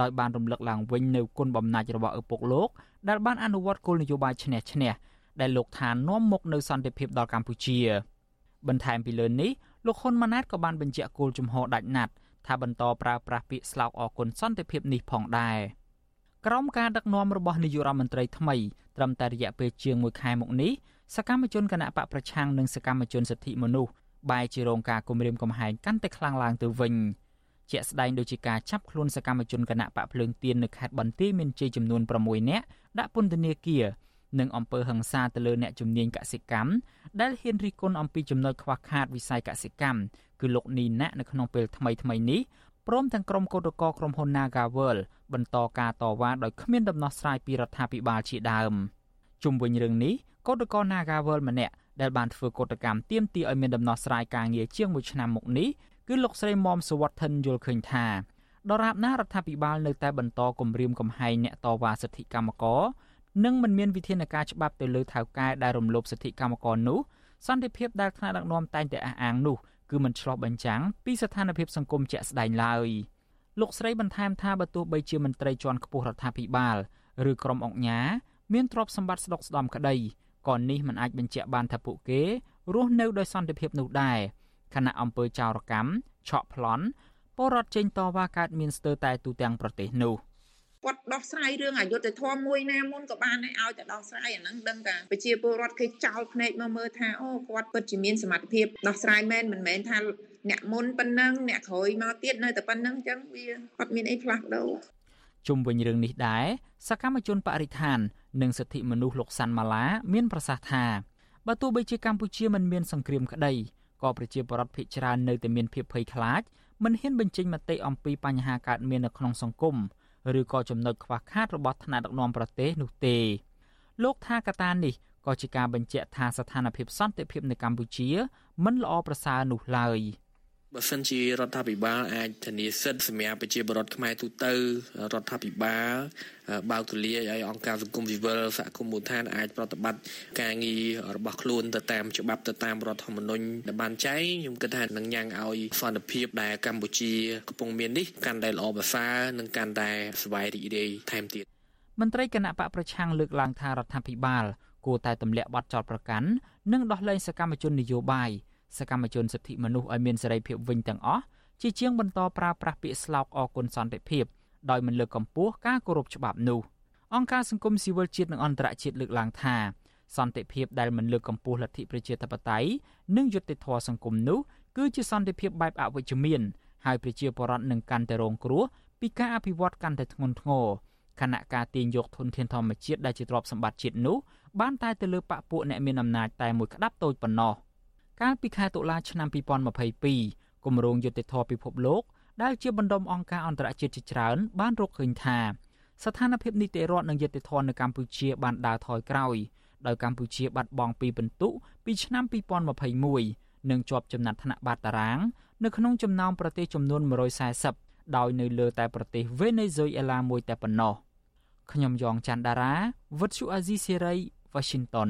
ដោយបានរំលឹកឡើងវិញនៅគុណបំណាច់របស់ឪពុកលោកដែលបានអនុវត្តគោលនយោបាយឈ្នះឈ្នះដែលលោកថានាំមកនៅសន្តិភាពដល់កម្ពុជា បន្ថែមពីលើនេះលោកហ៊ុនម៉ាណែតក៏បានបញ្ជាក់គោលជំហរដាច់ណាត់ថាបន្តប្រើប្រាស់ពាក្យស្លោកអគុណសន្តិភាពនេះផងដែរក្រោមការដឹកនាំរបស់នាយករដ្ឋមន្ត្រីថ្មីត្រឹមតែរយៈពេលជាង1ខែមកនេះ សកម្មជនគណៈបកប្រឆាំងនិងសកម្មជនសិទ្ធិមនុស្សបែរជារងការគំរាមកំហែងកាន់តែខ្លាំងឡើងទៅវិញជាក់ស្ដែងដូចជាការចាប់ខ្លួនសកម្មជនគណៈបកភ្លើងទៀននៅខេត្តបន្ទាយមានជ័យចំនួន6នាក់ដាក់ពន្ធនាគារនិងអំពើហិង្សាទៅលើអ្នកជំនាញកសិកម្មដែលហ៊ានរិះគន់អំពីចំណុចខ្វះខាតវិស័យកសិកម្មគឺលោកនីណាក់នៅក្នុងពេលថ្មីថ្មីនេះព្រមទាំងក្រុមកោតក្រក្រុមហ៊ុន Nagavel បន្តការតវ៉ាដោយគ្មានដំណោះស្រាយពីរដ្ឋាភិបាលជាដើមជុំវិញរឿងនេះ កោតក្រ Nagavel ម្នាក់ដែលបានធ្វើកោតកម្មទាមទារឲ្យមានដំណោះស្រាយការងារជាង1ឆ្នាំមកនេះគឺលោកស្រីមុំសវត្ថិនយល់ឃើញថាដរាបណារដ្ឋាភិបាលនៅតែបន្តគម្រាមកំហែងអ្នកតវ៉ាសិទ្ធិកម្មករនិងមិនមានវិធានការច្បាប់ទៅលើថៅកែដែលរំលោភសិទ្ធិកម្មករនោះសន្តិភាពដែលថ្នាក់ដឹកនាំតែងតែអះអាងនោះគឺមិនឆ្លោះបញ្ចាំងពីស្ថានភាពសង្គមជាក់ស្ដែងឡើយលោកស្រីបន្ថែមថាបើទោះបីជាមន្ត្រីជាន់ខ្ពស់រដ្ឋាភិបាលឬក្រុមអង្គការមានទ្រព្យសម្បត្តិស្ដុកស្ដំក្តី ក៏នេះមិនអាចបញ្ជាក់បានថាពួកគេរស់នៅដោយសន្តិភាពនោះដែរខណៈអង្គើចោរកម្មឆក់ប្លន់ពលរដ្ឋចេញតវ៉ាកើតមានស្ទើរតែទូទាំងប្រទេសនោះ។គាត់ដោះស្រាយរឿងអយុត្តិធម៌មួយណាមុនក៏បានឲ្យតែដោះស្រាយអាហ្នឹងដឹងថាប្រជាពលរដ្ឋគេចោលភ្នែកមកមើលថាអូគាត់ពិតជាមានសមត្ថភាពដោះស្រាយមែនមិនមែនថាអ្នកមុនប៉ុណ្ណឹងអ្នកក្រោយមកទៀតនៅតែប៉ុណ្ណឹងអញ្ចឹងវាអត់មានអីផ្លាស់ប្ដូរជុំវិញរឿងនេះដែរសកម្មជនបរិស្ថាន និងសិទ្ធិមនុស្សលោកសាន់ម៉ាឡាមានប្រសាសន៍ថាបើទោះបីជាកម្ពុជាមិនមានសង្គ្រាមក្តីក៏ប្រជាពលរដ្ឋភាគច្រើននៅតែមានភាពភ័យខ្លាចមិនហ៊ានបញ្ចេញមតិអំពីបញ្ហាកើតមាននៅក្នុងសង្គមឬក៏ចំណុចខ្វះខាតរបស់ថ្នាក់ដឹកនាំប្រទេសនោះទេលោកថាកត្តានេះក៏ជាការបញ្ជាក់ថាស្ថានភាពសន្តិភាពនៅកម្ពុជាមិនល្អប្រសើរនោះឡើយ។ បើសិនជារដ្ឋាភិបាលអាចធានាសិទ្ធិសម្រាប់ប្រជាពលរដ្ឋខ្មែរទូទៅរដ្ឋាភិបាលបើកទូលាយឲ្យអង្គការសង្គមស៊ីវិលសហគមន៍មូលដ្ឋានអាចប្រតិបត្តិការងាររបស់ខ្លួនទៅតាមច្បាប់ទៅតាមរដ្ឋធម្មនុញ្ញដែលបានចែងខ្ញុំគិតថានឹងញ៉ាំងឲ្យសន្តិភាពដែលកម្ពុជាកំពុងមាននេះកាន់តែល្អប្រសើរនិងកាន់តែស្វ័យរីករាយថែមទៀតមន្ត្រីគណៈបកប្រឆាំងលើកឡើងថារដ្ឋាភិបាលគួរតែទម្លាក់បទចោទប្រកាន់និងដោះលែងសកម្មជននយោបាយ សកម្មជនសិទ្ធិមនុស្សឲ្យមានសេរីភាពវិញទាំងអស់ជាជាងបន្តប្រើប្រាស់ពាក្យស្លោកអគុណសន្តិភាពដោយមិនលើកកម្ពស់ការគោរពច្បាប់នោះអង្គការសង្គមស៊ីវិលជាតិនិងអន្តរជាតិលើកឡើងថាសន្តិភាពដែលមិនលើកកម្ពស់លទ្ធិប្រជាធិបតេយ្យនិងយុត្តិធម៌សង្គមនោះគឺជាសន្តិភាពបែបអវិជ្ជមានហើយប្រជាពលរដ្ឋនឹងកាន់តែរងគ្រោះពីការអភិវឌ្ឍកាន់តែធ្ងន់ធ្ងរខណៈការទាញយកធនធានធម្មជាតិដែលជាទ្រព្យសម្បត្តិជាតិនោះបានតែទៅលើបពពួកអ្នកមានអំណាចតែមួយក្តាប់តូចប៉ុណ្ណោះ។ កាលពីខែតុលាឆ្នាំ2022គម្រោងយុតិធធពិភពលោកដែលជាបណ្ដុំអង្គការអន្តរជាតិជាច្រើន បានរកឃើញថាស្ថានភាពនីតិរដ្ឋនិងយុតិធធនៅកម្ពុជាបានដើរថយក្រោយដោយកម្ពុជាបាត់បង់ពីពិន្ទុពីឆ្នាំ2021និងជាប់ចំណាត់ថ្នាក់បាតតារាង នៅក្នុងចំណោមប្រទេសចំនួន140ដោយនៅលើតែប្រទេសវេណេស៊ុយអេឡាមួយតែប៉ុណ្ណោះខ្ញុំយ៉ងច័ន្ទដារាវិទ្យុអាស៊ីសេរី Washington